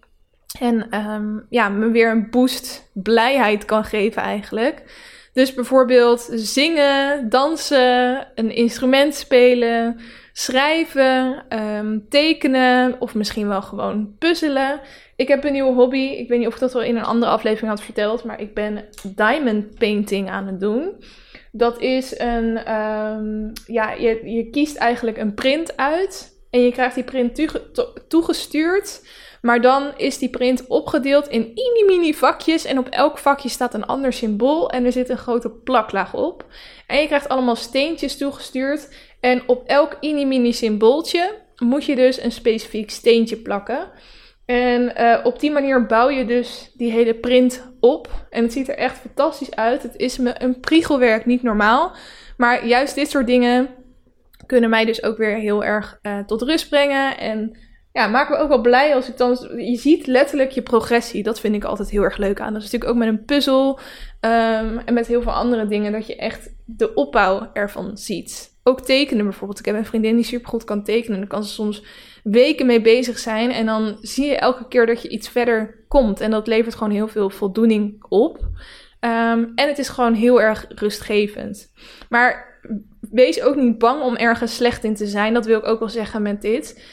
En um, ja, me weer een boost blijheid kan geven eigenlijk. Dus bijvoorbeeld zingen, dansen, een instrument spelen, schrijven, um, tekenen of misschien wel gewoon puzzelen. Ik heb een nieuwe hobby. Ik weet niet of ik dat wel in een andere aflevering had verteld, maar ik ben diamond painting aan het doen. Dat is een, um, ja, je, je kiest eigenlijk een print uit en je krijgt die print toegestuurd. Maar dan is die print opgedeeld in mini-mini vakjes. En op elk vakje staat een ander symbool. En er zit een grote plaklaag op. En je krijgt allemaal steentjes toegestuurd. En op elk mini-mini symbooltje moet je dus een specifiek steentje plakken. En uh, op die manier bouw je dus die hele print op. En het ziet er echt fantastisch uit. Het is me een priegelwerk, niet normaal. Maar juist dit soort dingen kunnen mij dus ook weer heel erg uh, tot rust brengen. En ja, maken me ook wel blij als ik dan. Je ziet letterlijk je progressie. Dat vind ik altijd heel erg leuk aan. Dat is natuurlijk ook met een puzzel um, en met heel veel andere dingen. Dat je echt de opbouw ervan ziet. Ook tekenen bijvoorbeeld. Ik heb een vriendin die super goed kan tekenen. Daar kan ze soms weken mee bezig zijn. En dan zie je elke keer dat je iets verder komt. En dat levert gewoon heel veel voldoening op. Um, en het is gewoon heel erg rustgevend. Maar wees ook niet bang om ergens slecht in te zijn. Dat wil ik ook wel zeggen met dit.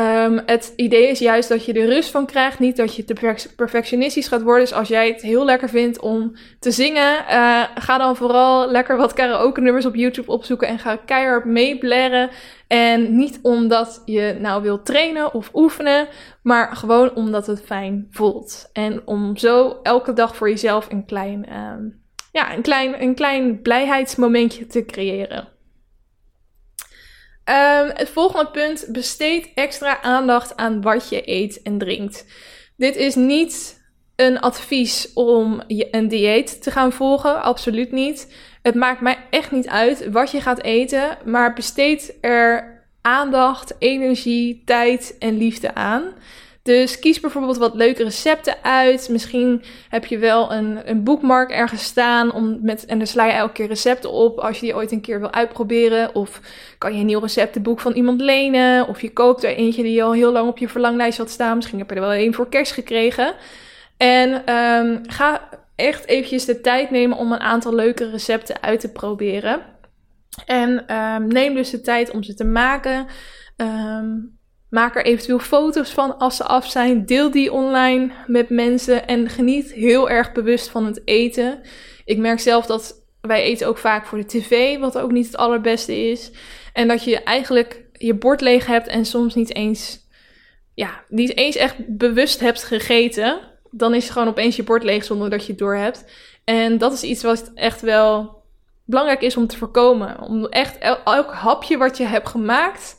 Um, het idee is juist dat je er rust van krijgt, niet dat je te perfectionistisch gaat worden. Dus als jij het heel lekker vindt om te zingen, uh, ga dan vooral lekker wat karaoke nummers op YouTube opzoeken en ga keihard meeblaren. En niet omdat je nou wilt trainen of oefenen, maar gewoon omdat het fijn voelt. En om zo elke dag voor jezelf een klein, um, ja, een klein, een klein blijheidsmomentje te creëren. Um, het volgende punt: besteed extra aandacht aan wat je eet en drinkt. Dit is niet een advies om een dieet te gaan volgen, absoluut niet. Het maakt mij echt niet uit wat je gaat eten, maar besteed er aandacht, energie, tijd en liefde aan. Dus kies bijvoorbeeld wat leuke recepten uit. Misschien heb je wel een, een boekmark ergens staan. Om met, en dan sla je elke keer recepten op als je die ooit een keer wil uitproberen. Of kan je een nieuw receptenboek van iemand lenen. Of je koopt er eentje die al heel lang op je verlanglijst had staan. Misschien heb je er wel een voor kerst gekregen. En um, ga echt eventjes de tijd nemen om een aantal leuke recepten uit te proberen. En um, neem dus de tijd om ze te maken. Um, Maak er eventueel foto's van als ze af zijn. Deel die online met mensen en geniet heel erg bewust van het eten. Ik merk zelf dat wij eten ook vaak voor de tv, wat ook niet het allerbeste is. En dat je eigenlijk je bord leeg hebt en soms niet eens, ja, niet eens echt bewust hebt gegeten. Dan is gewoon opeens je bord leeg zonder dat je het door hebt. En dat is iets wat echt wel belangrijk is om te voorkomen. Om echt elk hapje wat je hebt gemaakt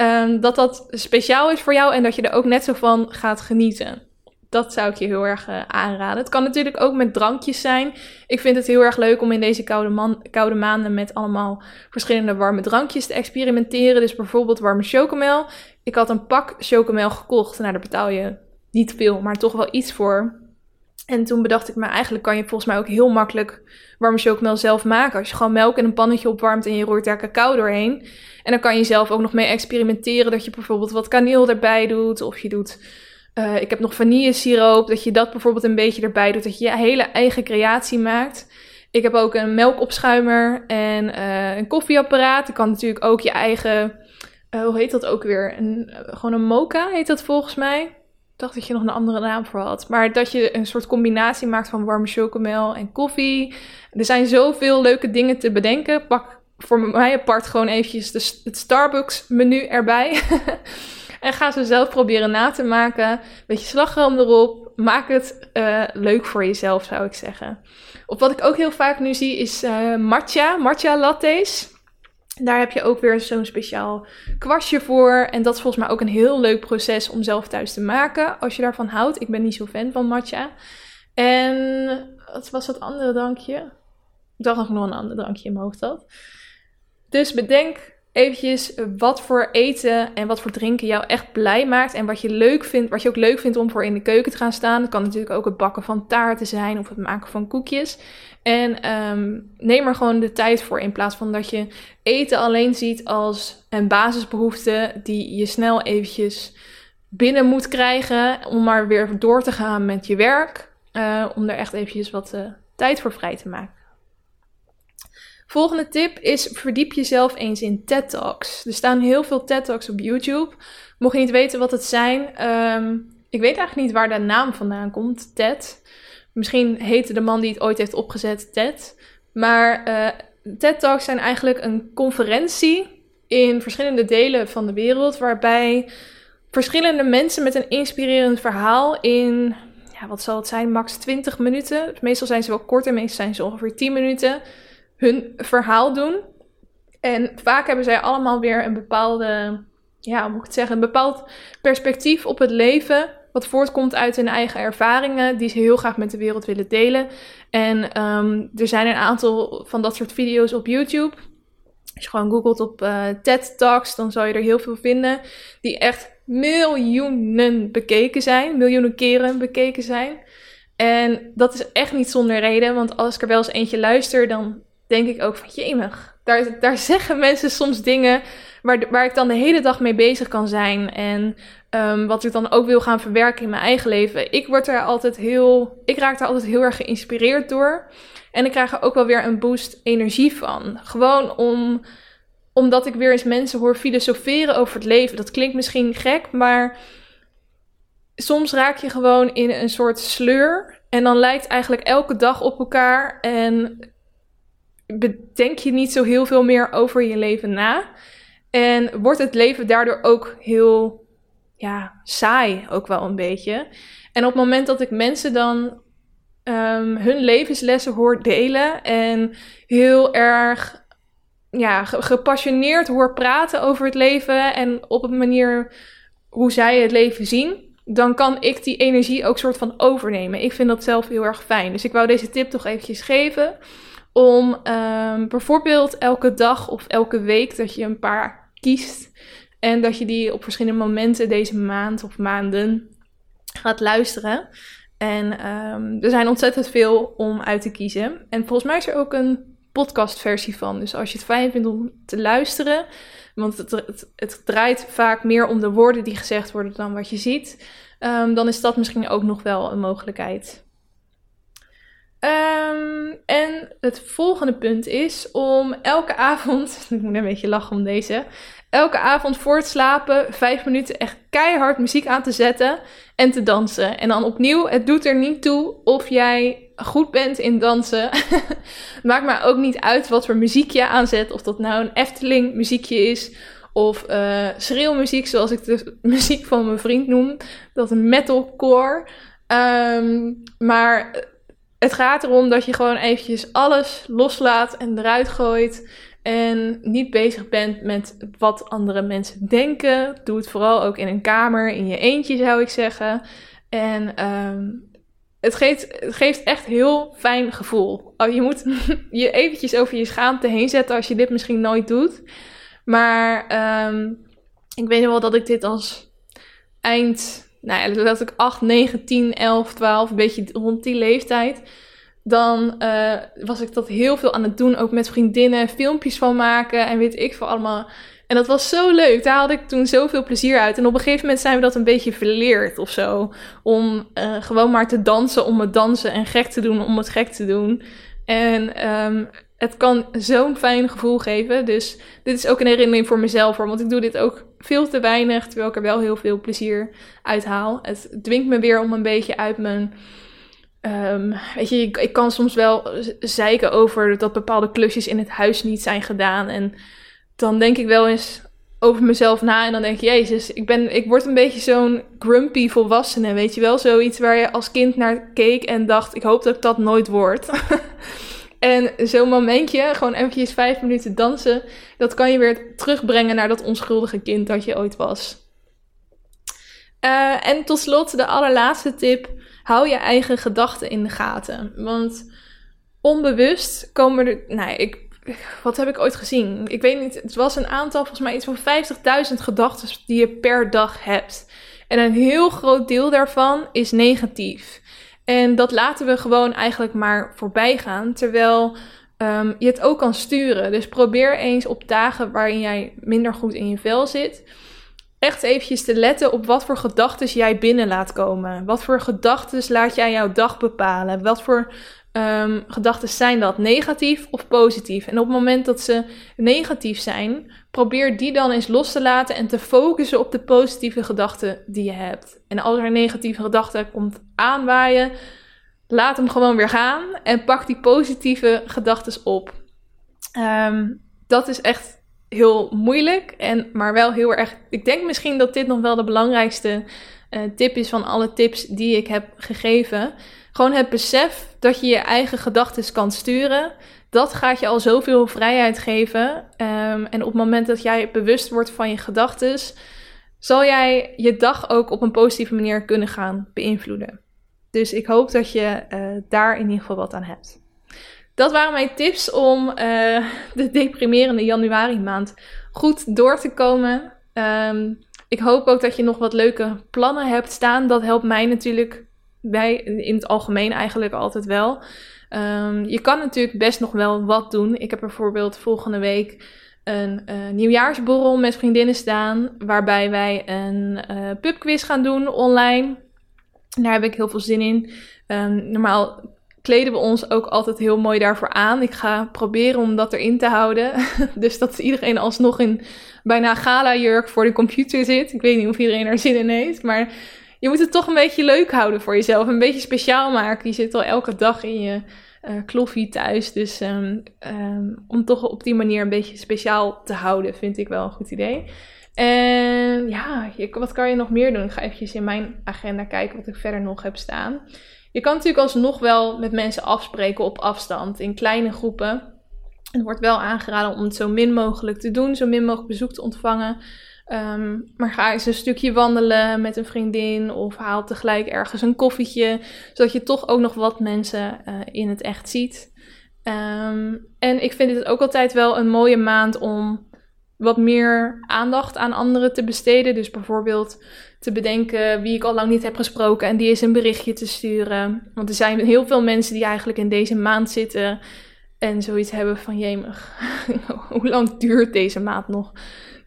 Um, dat dat speciaal is voor jou en dat je er ook net zo van gaat genieten. Dat zou ik je heel erg uh, aanraden. Het kan natuurlijk ook met drankjes zijn. Ik vind het heel erg leuk om in deze koude, koude maanden met allemaal verschillende warme drankjes te experimenteren. Dus bijvoorbeeld warme chocomel. Ik had een pak chocomel gekocht. Nou, daar betaal je niet veel, maar toch wel iets voor. En toen bedacht ik me, eigenlijk kan je volgens mij ook heel makkelijk warme chocomel zelf maken. Als je gewoon melk in een pannetje opwarmt en je roert daar cacao doorheen. En dan kan je zelf ook nog mee experimenteren. Dat je bijvoorbeeld wat kaneel erbij doet. Of je doet, uh, ik heb nog vanillesiroop. Dat je dat bijvoorbeeld een beetje erbij doet. Dat je je hele eigen creatie maakt. Ik heb ook een melkopschuimer en uh, een koffieapparaat. Je kan natuurlijk ook je eigen, uh, hoe heet dat ook weer? Een, gewoon een mocha heet dat volgens mij dacht dat je nog een andere naam voor had. Maar dat je een soort combinatie maakt van warme chocomel en koffie. Er zijn zoveel leuke dingen te bedenken. Pak voor mij apart gewoon eventjes de, het Starbucks menu erbij. *laughs* en ga ze zelf proberen na te maken. Beetje slagroom erop. Maak het uh, leuk voor jezelf, zou ik zeggen. Of wat ik ook heel vaak nu zie is uh, matcha, matcha lattes. Daar heb je ook weer zo'n speciaal kwastje voor. En dat is volgens mij ook een heel leuk proces om zelf thuis te maken. Als je daarvan houdt. Ik ben niet zo fan van matcha. En wat was dat andere drankje? Ik dacht nog een ander drankje in mijn hoofd had. Dus bedenk eventjes wat voor eten en wat voor drinken jou echt blij maakt. En wat je leuk vindt, wat je ook leuk vindt om voor in de keuken te gaan staan. Dat kan natuurlijk ook het bakken van taarten zijn of het maken van koekjes. En um, neem er gewoon de tijd voor in plaats van dat je eten alleen ziet als een basisbehoefte die je snel eventjes binnen moet krijgen om maar weer door te gaan met je werk. Uh, om er echt eventjes wat uh, tijd voor vrij te maken. Volgende tip is verdiep jezelf eens in TED Talks. Er staan heel veel TED Talks op YouTube. Mocht je niet weten wat het zijn, um, ik weet eigenlijk niet waar de naam vandaan komt, TED. Misschien heette de man die het ooit heeft opgezet TED. Maar uh, TED Talks zijn eigenlijk een conferentie in verschillende delen van de wereld, waarbij verschillende mensen met een inspirerend verhaal in, ja, wat zal het zijn, max 20 minuten. Meestal zijn ze wel kort en meestal zijn ze ongeveer 10 minuten hun verhaal doen. En vaak hebben zij allemaal weer een bepaalde, ja, hoe moet ik het zeggen, een bepaald perspectief op het leven. Wat voortkomt uit hun eigen ervaringen, die ze heel graag met de wereld willen delen. En um, er zijn een aantal van dat soort video's op YouTube. Als je gewoon googelt op uh, TED Talks, dan zal je er heel veel vinden. Die echt miljoenen bekeken zijn, miljoenen keren bekeken zijn. En dat is echt niet zonder reden, want als ik er wel eens eentje luister, dan denk ik ook van jemig. Daar, daar zeggen mensen soms dingen waar, waar ik dan de hele dag mee bezig kan zijn. En um, wat ik dan ook wil gaan verwerken in mijn eigen leven. Ik word er altijd heel. Ik raak daar altijd heel erg geïnspireerd door. En ik krijg er ook wel weer een boost energie van. Gewoon om, omdat ik weer eens mensen hoor filosoferen over het leven. Dat klinkt misschien gek, maar soms raak je gewoon in een soort sleur. En dan lijkt eigenlijk elke dag op elkaar. En bedenk je niet zo heel veel meer over je leven na. En wordt het leven daardoor ook heel ja, saai, ook wel een beetje. En op het moment dat ik mensen dan um, hun levenslessen hoor delen en heel erg ja, gepassioneerd hoor praten over het leven en op een manier hoe zij het leven zien, dan kan ik die energie ook soort van overnemen. Ik vind dat zelf heel erg fijn. Dus ik wou deze tip toch eventjes geven om um, bijvoorbeeld elke dag of elke week dat je een paar kiest en dat je die op verschillende momenten deze maand of maanden gaat luisteren. En um, er zijn ontzettend veel om uit te kiezen. En volgens mij is er ook een podcastversie van. Dus als je het fijn vindt om te luisteren, want het, het, het draait vaak meer om de woorden die gezegd worden dan wat je ziet, um, dan is dat misschien ook nog wel een mogelijkheid. Um, en het volgende punt is om elke avond, *laughs* ik moet een beetje lachen om deze, elke avond voor het slapen vijf minuten echt keihard muziek aan te zetten en te dansen. En dan opnieuw, het doet er niet toe of jij goed bent in dansen. *laughs* Maakt maar ook niet uit wat voor muziek je aanzet, of dat nou een Efteling muziekje is of uh, schreeuwmuziek, zoals ik de *laughs* muziek van mijn vriend noem, dat een metalcore. Um, maar het gaat erom dat je gewoon eventjes alles loslaat en eruit gooit. En niet bezig bent met wat andere mensen denken. Doe het vooral ook in een kamer, in je eentje zou ik zeggen. En um, het, geeft, geeft echt heel fijn gevoel. Oh, je moet *laughs* je eventjes over je schaamte heen zetten als je dit misschien nooit doet. Maar um, ik weet wel dat ik dit als eind nou ja, dat ik 8, 9, 10, 11, 12, een beetje rond die leeftijd. Dan uh, was ik dat heel veel aan het doen, ook met vriendinnen, filmpjes van maken en weet ik veel allemaal. En dat was zo leuk. Daar haalde ik toen zoveel plezier uit. En op een gegeven moment zijn we dat een beetje verleerd of zo. Om uh, gewoon maar te dansen om het dansen en gek te doen om het gek te doen. En um, het kan zo'n fijn gevoel geven. Dus dit is ook een herinnering voor mezelf, hoor, want ik doe dit ook veel te weinig, terwijl ik er wel heel veel plezier uit haal. Het dwingt me weer om een beetje uit mijn. Um, weet je, ik, ik, kan soms wel zeiken over dat bepaalde klusjes in het huis niet zijn gedaan. En dan denk ik wel eens over mezelf na en dan denk je, jezus, ik, ben, ik word een beetje zo'n grumpy volwassene, weet je wel? Zoiets waar je als kind naar keek en dacht, ik hoop dat ik dat nooit word. *laughs* En zo'n momentje, gewoon eventjes vijf minuten dansen, dat kan je weer terugbrengen naar dat onschuldige kind dat je ooit was. Uh, en tot slot de allerlaatste tip: hou je eigen gedachten in de gaten. Want onbewust komen er. Nou, ik, wat heb ik ooit gezien? Ik weet niet. Het was een aantal, volgens mij iets van 50.000 gedachten die je per dag hebt. En een heel groot deel daarvan is negatief. En dat laten we gewoon eigenlijk maar voorbij gaan. Terwijl um, je het ook kan sturen. Dus probeer eens op dagen waarin jij minder goed in je vel zit. Echt eventjes te letten op wat voor gedachten jij binnen laat komen. Wat voor gedachten laat jij jouw dag bepalen? Wat voor um, gedachten zijn dat? Negatief of positief? En op het moment dat ze negatief zijn, probeer die dan eens los te laten en te focussen op de positieve gedachten die je hebt. En als er een negatieve gedachte komt aanwaaien, laat hem gewoon weer gaan en pak die positieve gedachten op. Um, dat is echt heel moeilijk, en, maar wel heel erg. Ik denk misschien dat dit nog wel de belangrijkste uh, tip is van alle tips die ik heb gegeven. Gewoon het besef dat je je eigen gedachten kan sturen. Dat gaat je al zoveel vrijheid geven. Um, en op het moment dat jij bewust wordt van je gedachten, zal jij je dag ook op een positieve manier kunnen gaan beïnvloeden. Dus ik hoop dat je uh, daar in ieder geval wat aan hebt. Dat waren mijn tips om uh, *laughs* de deprimerende januari maand goed door te komen. Um, ik hoop ook dat je nog wat leuke plannen hebt staan. Dat helpt mij natuurlijk bij, in het algemeen eigenlijk altijd wel. Um, je kan natuurlijk best nog wel wat doen. Ik heb bijvoorbeeld volgende week een uh, nieuwjaarsborrel met vriendinnen staan. Waarbij wij een uh, pubquiz gaan doen online. Daar heb ik heel veel zin in. Um, normaal kleden we ons ook altijd heel mooi daarvoor aan. Ik ga proberen om dat erin te houden. *laughs* dus dat iedereen alsnog in bijna gala-jurk voor de computer zit. Ik weet niet of iedereen er zin in heeft. Maar je moet het toch een beetje leuk houden voor jezelf. Een beetje speciaal maken. Je zit al elke dag in je uh, kloffie thuis. Dus um, um, om toch op die manier een beetje speciaal te houden, vind ik wel een goed idee. En ja, wat kan je nog meer doen? Ik ga eventjes in mijn agenda kijken wat ik verder nog heb staan. Je kan natuurlijk alsnog wel met mensen afspreken op afstand, in kleine groepen. Het wordt wel aangeraden om het zo min mogelijk te doen, zo min mogelijk bezoek te ontvangen. Um, maar ga eens een stukje wandelen met een vriendin of haal tegelijk ergens een koffietje, zodat je toch ook nog wat mensen uh, in het echt ziet. Um, en ik vind het ook altijd wel een mooie maand om wat meer aandacht aan anderen te besteden. Dus bijvoorbeeld te bedenken wie ik al lang niet heb gesproken en die eens een berichtje te sturen. Want er zijn heel veel mensen die eigenlijk in deze maand zitten en zoiets hebben van jemig, *laughs* hoe lang duurt deze maand nog?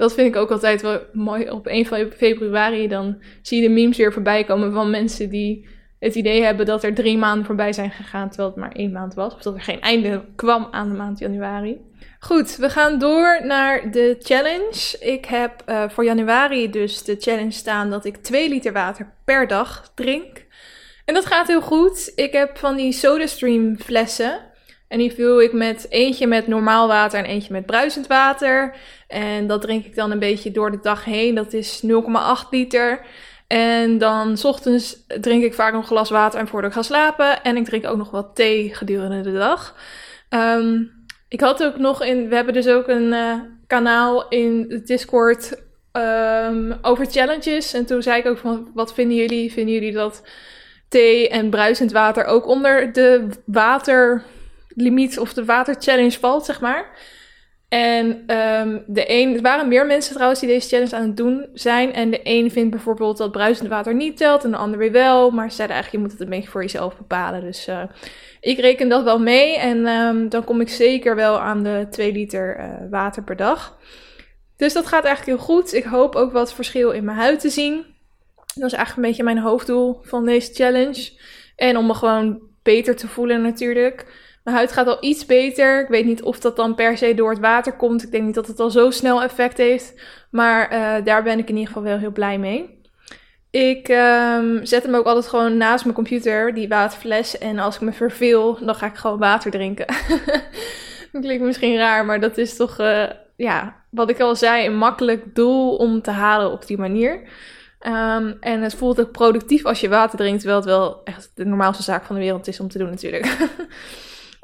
Dat vind ik ook altijd wel mooi. Op 1 februari dan zie je de memes weer voorbij komen van mensen die het idee hebben dat er drie maanden voorbij zijn gegaan terwijl het maar één maand was. Of dat er geen einde kwam aan de maand januari. Goed, we gaan door naar de challenge. Ik heb uh, voor januari dus de challenge staan dat ik 2 liter water per dag drink. En dat gaat heel goed. Ik heb van die SodaStream flessen. En die vul ik met eentje met normaal water en eentje met bruisend water. En dat drink ik dan een beetje door de dag heen. Dat is 0,8 liter. En dan s ochtends drink ik vaak een glas water en voordat ik ga slapen. En ik drink ook nog wat thee gedurende de dag. Um, ik had ook nog in. We hebben dus ook een uh, kanaal in Discord um, over challenges. En toen zei ik ook van: wat vinden jullie? Vinden jullie dat thee en bruisend water ook onder de waterlimiet of de waterchallenge valt, zeg maar? En um, de een, er waren meer mensen trouwens die deze challenge aan het doen zijn. En de een vindt bijvoorbeeld dat bruisend water niet telt en de ander weer wel. Maar ze zeiden eigenlijk, je moet het een beetje voor jezelf bepalen. Dus uh, ik reken dat wel mee. En um, dan kom ik zeker wel aan de 2 liter uh, water per dag. Dus dat gaat eigenlijk heel goed. Ik hoop ook wat verschil in mijn huid te zien. Dat is eigenlijk een beetje mijn hoofddoel van deze challenge. En om me gewoon beter te voelen natuurlijk. Mijn huid gaat al iets beter. Ik weet niet of dat dan per se door het water komt. Ik denk niet dat het al zo snel effect heeft. Maar uh, daar ben ik in ieder geval wel heel blij mee. Ik um, zet hem ook altijd gewoon naast mijn computer, die waterfles. En als ik me verveel, dan ga ik gewoon water drinken. *laughs* dat klinkt misschien raar, maar dat is toch, uh, ja, wat ik al zei, een makkelijk doel om te halen op die manier. Um, en het voelt ook productief als je water drinkt, terwijl het wel echt de normaalste zaak van de wereld is om te doen natuurlijk. *laughs*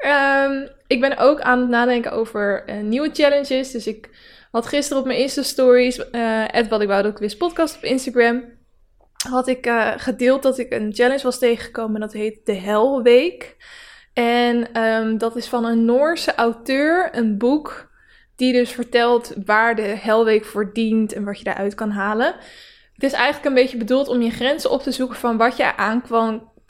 um, ik ben ook aan het nadenken over uh, nieuwe challenges. Dus ik had gisteren op mijn Insta-stories, uh, wat ik wou dat ik podcast op Instagram had ik uh, gedeeld dat ik een challenge was tegengekomen. Dat heet de Helweek. En um, dat is van een Noorse auteur, een boek. Die dus vertelt waar de Helweek voor dient en wat je daaruit kan halen. Het is eigenlijk een beetje bedoeld om je grenzen op te zoeken van wat je aan,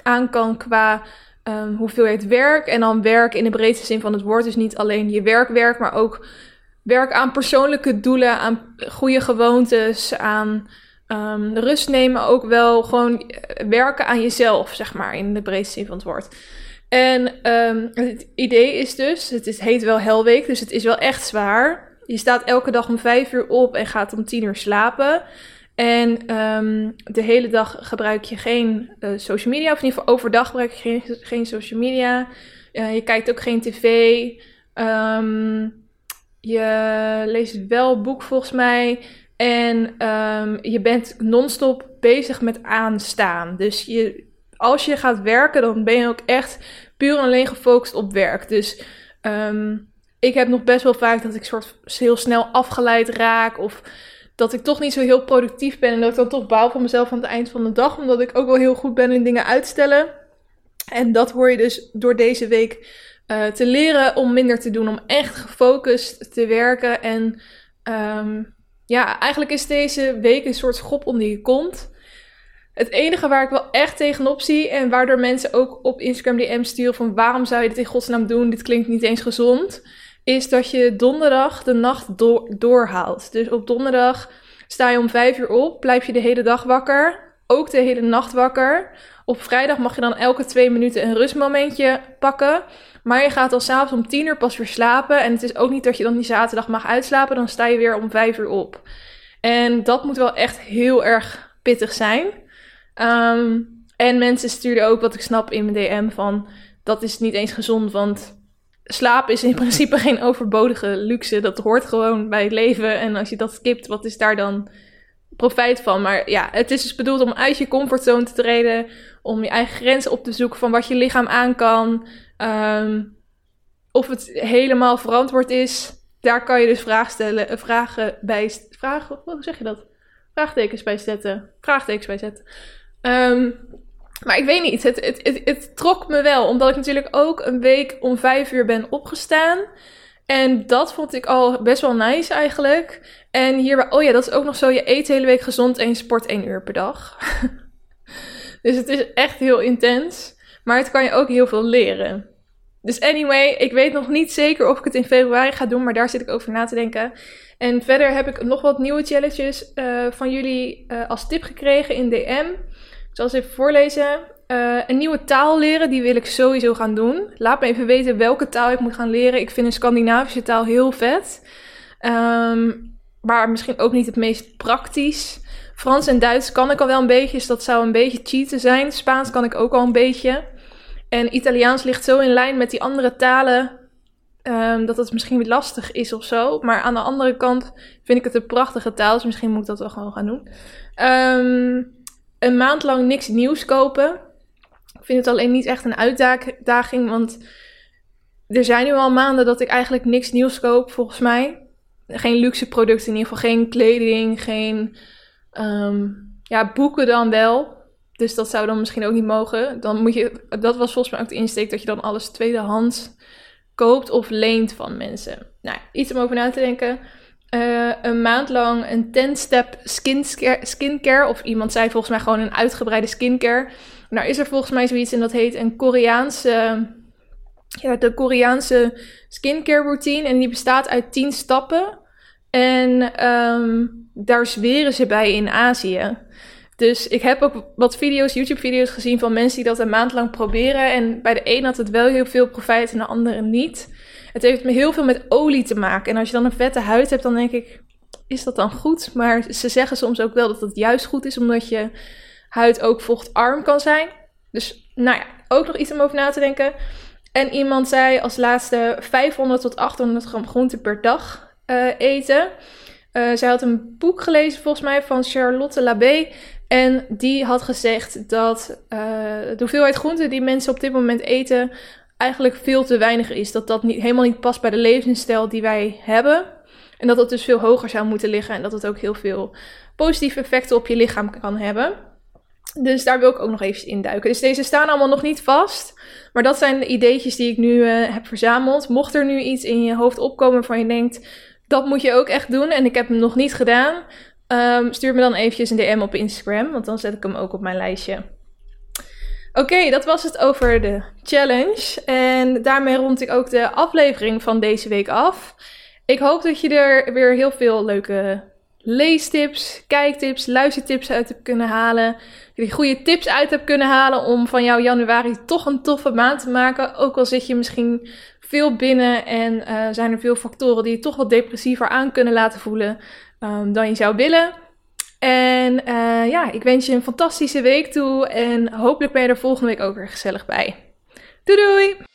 aan kan qua um, hoeveelheid werk. En dan werk in de breedste zin van het woord. Dus niet alleen je werkwerk, maar ook werk aan persoonlijke doelen, aan goede gewoontes, aan um, rust nemen, ook wel gewoon eh, werken aan jezelf, zeg maar, in de breedste zin van het woord. En um, het idee is dus, het is, heet wel Helweek, dus het is wel echt zwaar. Je staat elke dag om vijf uur op en gaat om tien uur slapen. En um, de hele dag gebruik je geen uh, social media, of in ieder geval overdag gebruik je geen, geen social media. Uh, je kijkt ook geen tv. Um, je leest wel boek volgens mij. En um, je bent non-stop bezig met aanstaan. Dus je, als je gaat werken, dan ben je ook echt puur en alleen gefocust op werk. Dus ik heb nog best wel vaak dat ik soort heel snel afgeleid raak. Of dat ik toch niet zo heel productief ben. En dat ik dan toch bouw van mezelf aan het eind van de dag. Omdat ik ook wel heel goed ben in dingen uitstellen. En dat hoor je dus door deze week uh, te leren om minder te doen. Om echt gefocust te werken. En um, ja, eigenlijk is deze week een soort schop onder je kont. Het enige waar ik wel echt tegenop zie en waardoor mensen ook op Instagram DM sturen van waarom zou je dit in godsnaam doen, dit klinkt niet eens gezond, is dat je donderdag de nacht do doorhaalt. Dus op donderdag sta je om vijf uur op, blijf je de hele dag wakker, ook de hele nacht wakker. Op vrijdag mag je dan elke twee minuten een rustmomentje pakken. Maar je gaat al s'avonds om tien uur pas weer slapen. En het is ook niet dat je dan die zaterdag mag uitslapen. Dan sta je weer om vijf uur op. En dat moet wel echt heel erg pittig zijn. Um, en mensen stuurden ook, wat ik snap in mijn DM, van dat is niet eens gezond. Want slaap is in principe geen overbodige luxe. Dat hoort gewoon bij het leven. En als je dat skipt, wat is daar dan profijt van? Maar ja, het is dus bedoeld om uit je comfortzone te treden. Om je eigen grenzen op te zoeken van wat je lichaam aan kan. Um, of het helemaal verantwoord is, daar kan je dus vragen stellen, eh, vragen bij, vragen, hoe zeg je dat? Vraagtekens bij zetten. Vraagtekens bij zetten. Um, maar ik weet niet, het, het, het, het, trok me wel, omdat ik natuurlijk ook een week om vijf uur ben opgestaan. En dat vond ik al best wel nice eigenlijk. En hierbij, oh ja, dat is ook nog zo, je eet de hele week gezond en je sport één uur per dag. *laughs* dus het is echt heel intens. Maar het kan je ook heel veel leren. Dus anyway, ik weet nog niet zeker of ik het in februari ga doen, maar daar zit ik over na te denken. En verder heb ik nog wat nieuwe challenges uh, van jullie uh, als tip gekregen in DM. Ik zal eens even voorlezen. Uh, een nieuwe taal leren, die wil ik sowieso gaan doen. Laat me even weten welke taal ik moet gaan leren. Ik vind een Scandinavische taal heel vet. Um, maar misschien ook niet het meest praktisch. Frans en Duits kan ik al wel een beetje, dus dat zou een beetje cheaten zijn. Spaans kan ik ook al een beetje. En Italiaans ligt zo in lijn met die andere talen um, dat het misschien lastig is of zo. Maar aan de andere kant vind ik het een prachtige taal, dus misschien moet ik dat wel gewoon gaan doen. Um, een maand lang niks nieuws kopen. Ik vind het alleen niet echt een uitdaging, want er zijn nu al maanden dat ik eigenlijk niks nieuws koop, volgens mij. Geen luxe producten, in ieder geval geen kleding, geen um, ja, boeken dan wel. Dus dat zou dan misschien ook niet mogen. Dan moet je, dat was volgens mij ook de insteek dat je dan alles tweedehands koopt of leent van mensen. Nou, iets om over na te denken. Uh, een maand lang een 10-step skincare. Of iemand zei volgens mij gewoon een uitgebreide skincare. Nou is er volgens mij zoiets en dat heet een Koreaanse... Ja, de Koreaanse skincare routine. En die bestaat uit 10 stappen. En um, daar zweren ze bij in Azië. Dus ik heb ook wat video's, YouTube-video's gezien van mensen die dat een maand lang proberen. En bij de een had het wel heel veel profijt en de andere niet. Het heeft me heel veel met olie te maken. En als je dan een vette huid hebt, dan denk ik, is dat dan goed? Maar ze zeggen soms ook wel dat het juist goed is, omdat je huid ook vochtarm kan zijn. Dus nou ja, ook nog iets om over na te denken. En iemand zei als laatste 500 tot 800 gram groente per dag uh, eten. Uh, zij had een boek gelezen, volgens mij, van Charlotte Labé. En die had gezegd dat uh, de hoeveelheid groente die mensen op dit moment eten eigenlijk veel te weinig is. Dat dat niet, helemaal niet past bij de levensstijl die wij hebben. En dat dat dus veel hoger zou moeten liggen. En dat het ook heel veel positieve effecten op je lichaam kan hebben. Dus daar wil ik ook nog even induiken. Dus deze staan allemaal nog niet vast. Maar dat zijn de ideetjes die ik nu uh, heb verzameld. Mocht er nu iets in je hoofd opkomen waarvan je denkt... dat moet je ook echt doen en ik heb hem nog niet gedaan... Um, stuur me dan eventjes een DM op Instagram, want dan zet ik hem ook op mijn lijstje. Oké, dat was het over de challenge. En daarmee rond ik ook de aflevering van deze week af. Ik hoop dat je er weer heel veel leuke leestips, kijktips, luistertips uit hebt kunnen halen. Je goede tips uit hebt kunnen halen om van jouw januari toch een toffe maand te maken. Ook al zit je misschien veel binnen en uh, zijn er veel factoren die je toch wat depressiever aan kunnen laten voelen um, dan je zou willen. En uh, ja, ik wens je een fantastische week toe en hopelijk ben je er volgende week ook weer gezellig bij. Doei doei!